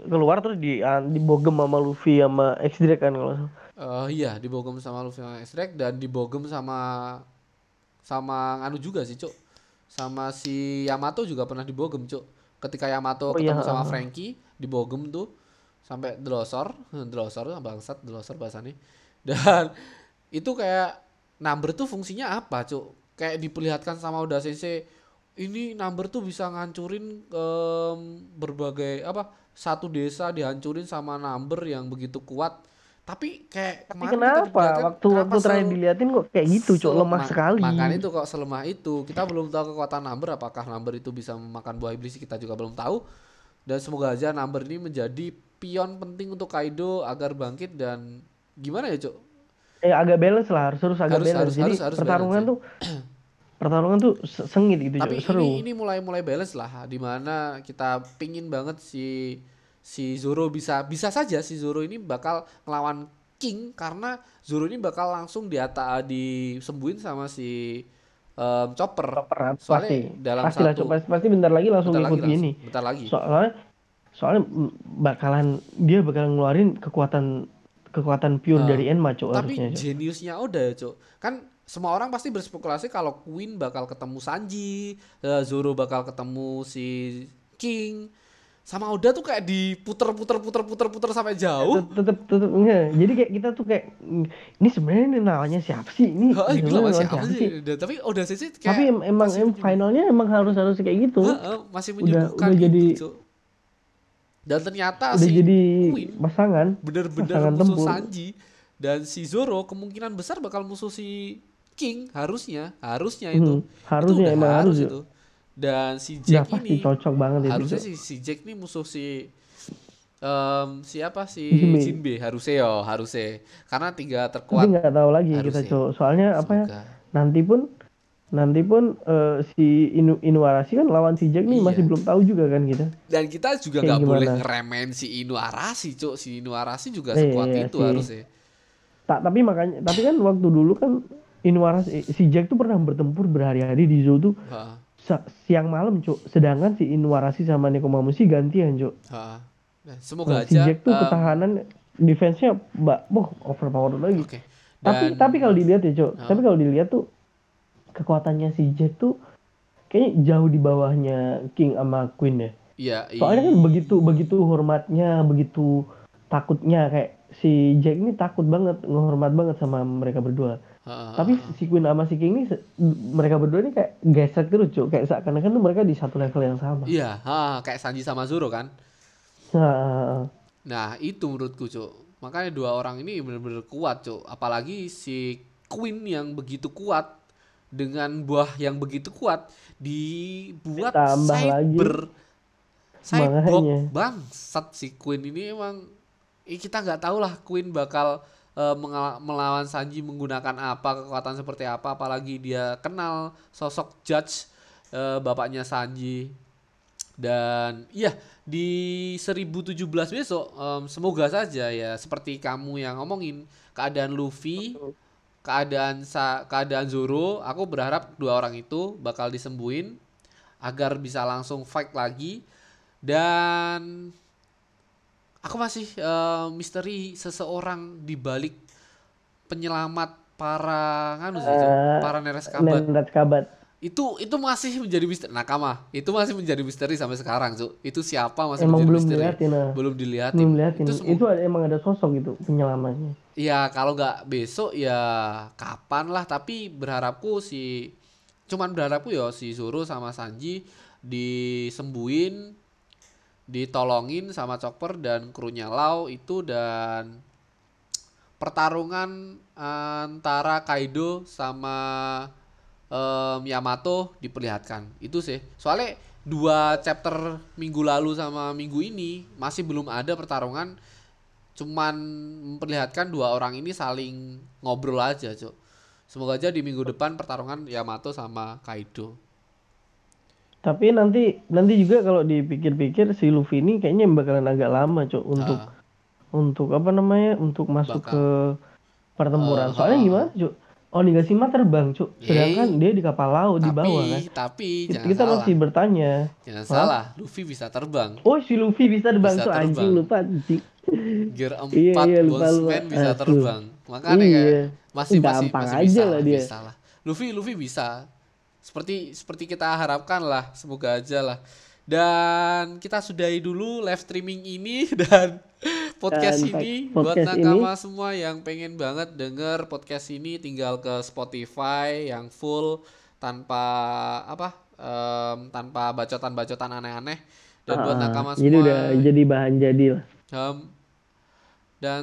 keluar terus di ah, dibogem sama Luffy sama X Drake kan kalau. Eh iya, dibogem sama Luffy sama X-Drake dan dibogem sama sama anu juga sih, Cuk. Sama si Yamato juga pernah dibogem, Cuk. Ketika Yamato Oh, iya, ketemu sama heeh. Frankie, dibogem tuh sampai delosor, (laughs) delosor bangsat, delosor bahasanya. (laughs) Dan itu kayak number tuh fungsinya apa, Cuk? Kayak diperlihatkan sama Oda Sensei ini number tuh bisa ngancurin em, berbagai apa satu desa dihancurin sama number yang begitu kuat tapi kayak Tapi kenapa waktu waktu terakhir diliatin kok kayak gitu, Cok, lemah sekali. makanya itu kok selemah itu kita belum tahu kekuatan number apakah number itu bisa memakan buah iblis kita juga belum tahu dan semoga aja number ini menjadi pion penting untuk Kaido agar bangkit dan gimana ya cok Eh agak balance lah, harus harus agak Harus- balance. harus- Jadi harus- harus pertarungan balance, tuh (clears throat) pertarungan tuh se- sengit gitu, tapi Cok. Seru. ini ini mulai mulai balance lah di mana kita pingin banget si si Zoro bisa bisa saja si Zoro ini bakal ngelawan King karena Zoro ini bakal langsung diata disembuhin sama si em, Chopper Chopper, soalnya pasti. dalam pasti lah, satu Cok. pasti, pasti bentar lagi langsung bentar lagi ikut langsung, gini. bentar lagi Soalnya soalnya bakalan dia bakal ngeluarin kekuatan kekuatan pure Ah, dari Enma, Cok, Tapi harusnya, jeniusnya Oda ya, Cok. Kan semua orang pasti berspekulasi kalau Queen bakal ketemu Sanji, eh, Zoro bakal ketemu si King. Sama Oda tuh kayak diputer-puter puter-puter puter sampai jauh. tetep tetep enggak jadi kayak kita tuh kayak ini sebenarnya ini namanya siapa sih ini Heeh, gila namanya masih apa sih? Dan Tapi Oda sih kayak tapi em- emang masih em, menyembuh- finalnya emang harus harus kayak gitu masih Udah- udah itu, jadi- Cok. Dan ternyata udah si jadi Queen pasangan bener-bener pasangan musuh tempur. Sanji dan si Zoro kemungkinan besar bakal musuh si King harusnya harusnya itu Hmm, harusnya udah emang harus, itu dan si Jack pasti ini cocok banget itu harusnya Cok. si si Jack ini musuh si em siapa si Jinbe. Jinbe harusnya yo harusnya karena tiga tapi terkuat nggak tahu lagi kita harusnya. cok soalnya apa ya Semoga. nanti pun nanti pun eh, si Inu Inuarashi kan lawan si Jack nih Iya. masih belum tahu juga kan kita. Dan kita juga nggak boleh ngeremen si Inuarashi cuk. Si Inuarashi juga Iya, sekuat iya itu sih. harusnya. Tak tapi makanya tapi kan waktu dulu kan Inuarashi si Jack tuh pernah bertempur berhari-hari di Zou tuh. Ha, siang malam cok sedangkan si Inuarashi sama Nekomamushi gantian cok ha. Nah, semoga Nah, si aja Jack tuh em, ketahanan defense-nya mbak boh overpower lagi. Oke. Tapi Dan- tapi kalau dilihat ya cok Ah. tapi kalau dilihat tuh kekuatannya si Jack tuh kayaknya jauh di bawahnya King sama Queen ya Iya, soalnya kan i- begitu begitu hormatnya begitu takutnya kayak si Jack ini takut banget ngehormat banget sama mereka berdua ha, ha, tapi ha. si Queen sama si King ini mereka berdua ini kayak gesek terus cok kayak seakan-akan tuh mereka di satu level yang sama Iya, ha, kayak Sanji sama Zoro kan. nah, Nah, itu menurutku, Cuk. Makanya dua orang ini benar-benar kuat, Cuk. Apalagi si Queen yang begitu kuat dengan buah yang begitu kuat dibuat Ditambah lagi. cyber cyborg Makanya. bangsat si Queen ini emang eh, kita nggak tahu lah Queen bakal eh, melawan Sanji menggunakan apa kekuatan seperti apa apalagi dia kenal sosok Judge eh, bapaknya Sanji dan iya di 1017 besok em, semoga saja ya seperti kamu yang ngomongin keadaan Luffy keadaan sa keadaan Zoro aku berharap dua orang itu bakal disembuhin agar bisa langsung fight lagi dan aku masih eh, misteri seseorang di balik penyelamat para nganu sih. Eh, para neres kabat itu itu masih menjadi misteri. Nakama itu masih menjadi misteri sampai sekarang Cuk. itu siapa masih emang menjadi belum misteri? dilihatin nah. belum dilihatin. Belum liatin itu itu, ada, emang ada sosok gitu penyelamatnya. Ya kalau nggak besok ya kapan lah. Tapi berharapku si cuman berharapku ya si Zoro sama Sanji disembuhin ditolongin sama Chopper dan krunya Lau itu dan pertarungan antara Kaido sama em, Yamato diperlihatkan. Itu sih. Soalnya dua chapter minggu lalu sama minggu ini masih belum ada pertarungan. Cuman memperlihatkan dua orang ini saling ngobrol aja cok semoga aja di minggu depan pertarungan Yamato sama Kaido. Tapi nanti nanti juga kalau dipikir-pikir si Luffy ini kayaknya bakalan agak lama cok untuk Ah, untuk apa namanya untuk masuk Bakal. ke pertempuran. Eh, soalnya ah. gimana cok Onigashima terbang cok sedangkan Yeay. dia di kapal laut di tapi bawah kan tapi kita, kita salah masih bertanya jangan Hah? salah Luffy bisa terbang oh si Luffy bisa terbang Bisa tuh anjing lupa anjing Gear 4 (laughs) Iya, iya, lupa, lupa. bisa Aduh. terbang makanya Iya. kayak masih Gampang masih aja bisa lah lah, dia. bisa lah Luffy Luffy bisa seperti seperti kita harapkan lah semoga aja lah dan kita sudahi dulu live streaming ini (laughs) dan podcast Dan ini podcast buat nakama semua yang pengen banget denger podcast ini tinggal ke Spotify yang full tanpa apa em, tanpa bacotan-bacotan aneh-aneh. Dan buat Ah, nakama jadi semua udah jadi bahan jadi lah. em, dan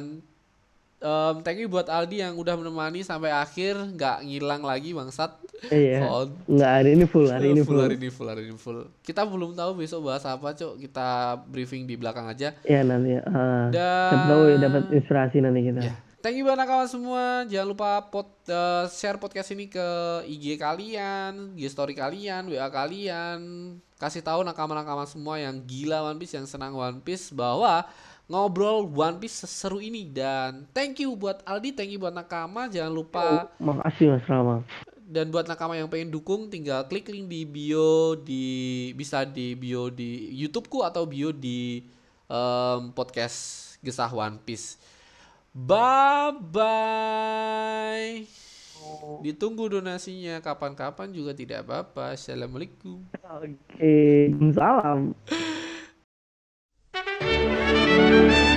em, thank you buat Aldi yang udah menemani sampai akhir, nggak ngilang lagi bangsat. Iya. Nggak hari ini full, hari ini full, full. hari ini full, hari ini full. Kita belum tahu besok bahas apa, Cok. Kita briefing di belakang aja. Ya nanti. Ah. Dan tahu ya dapat inspirasi nanti kita. Ya. Thank you banget kawan semua. Jangan lupa pot, eh, share podcast ini ke IG kalian, IG story kalian, WA kalian. Kasih tahu nakama-nakama semua yang gila One Piece, yang senang One Piece bahwa ngobrol One Piece seseru ini dan thank you buat Aldi, thank you buat nakama. Jangan lupa Makasih Mas Rama. dan buat nakama yang pengen dukung tinggal klik link di bio di bisa di bio di YouTubeku atau bio di em, podcast Gesah One Piece. Bye bye. Ditunggu donasinya kapan-kapan juga tidak apa-apa. Assalamualaikum. Oke, salam. Thank you.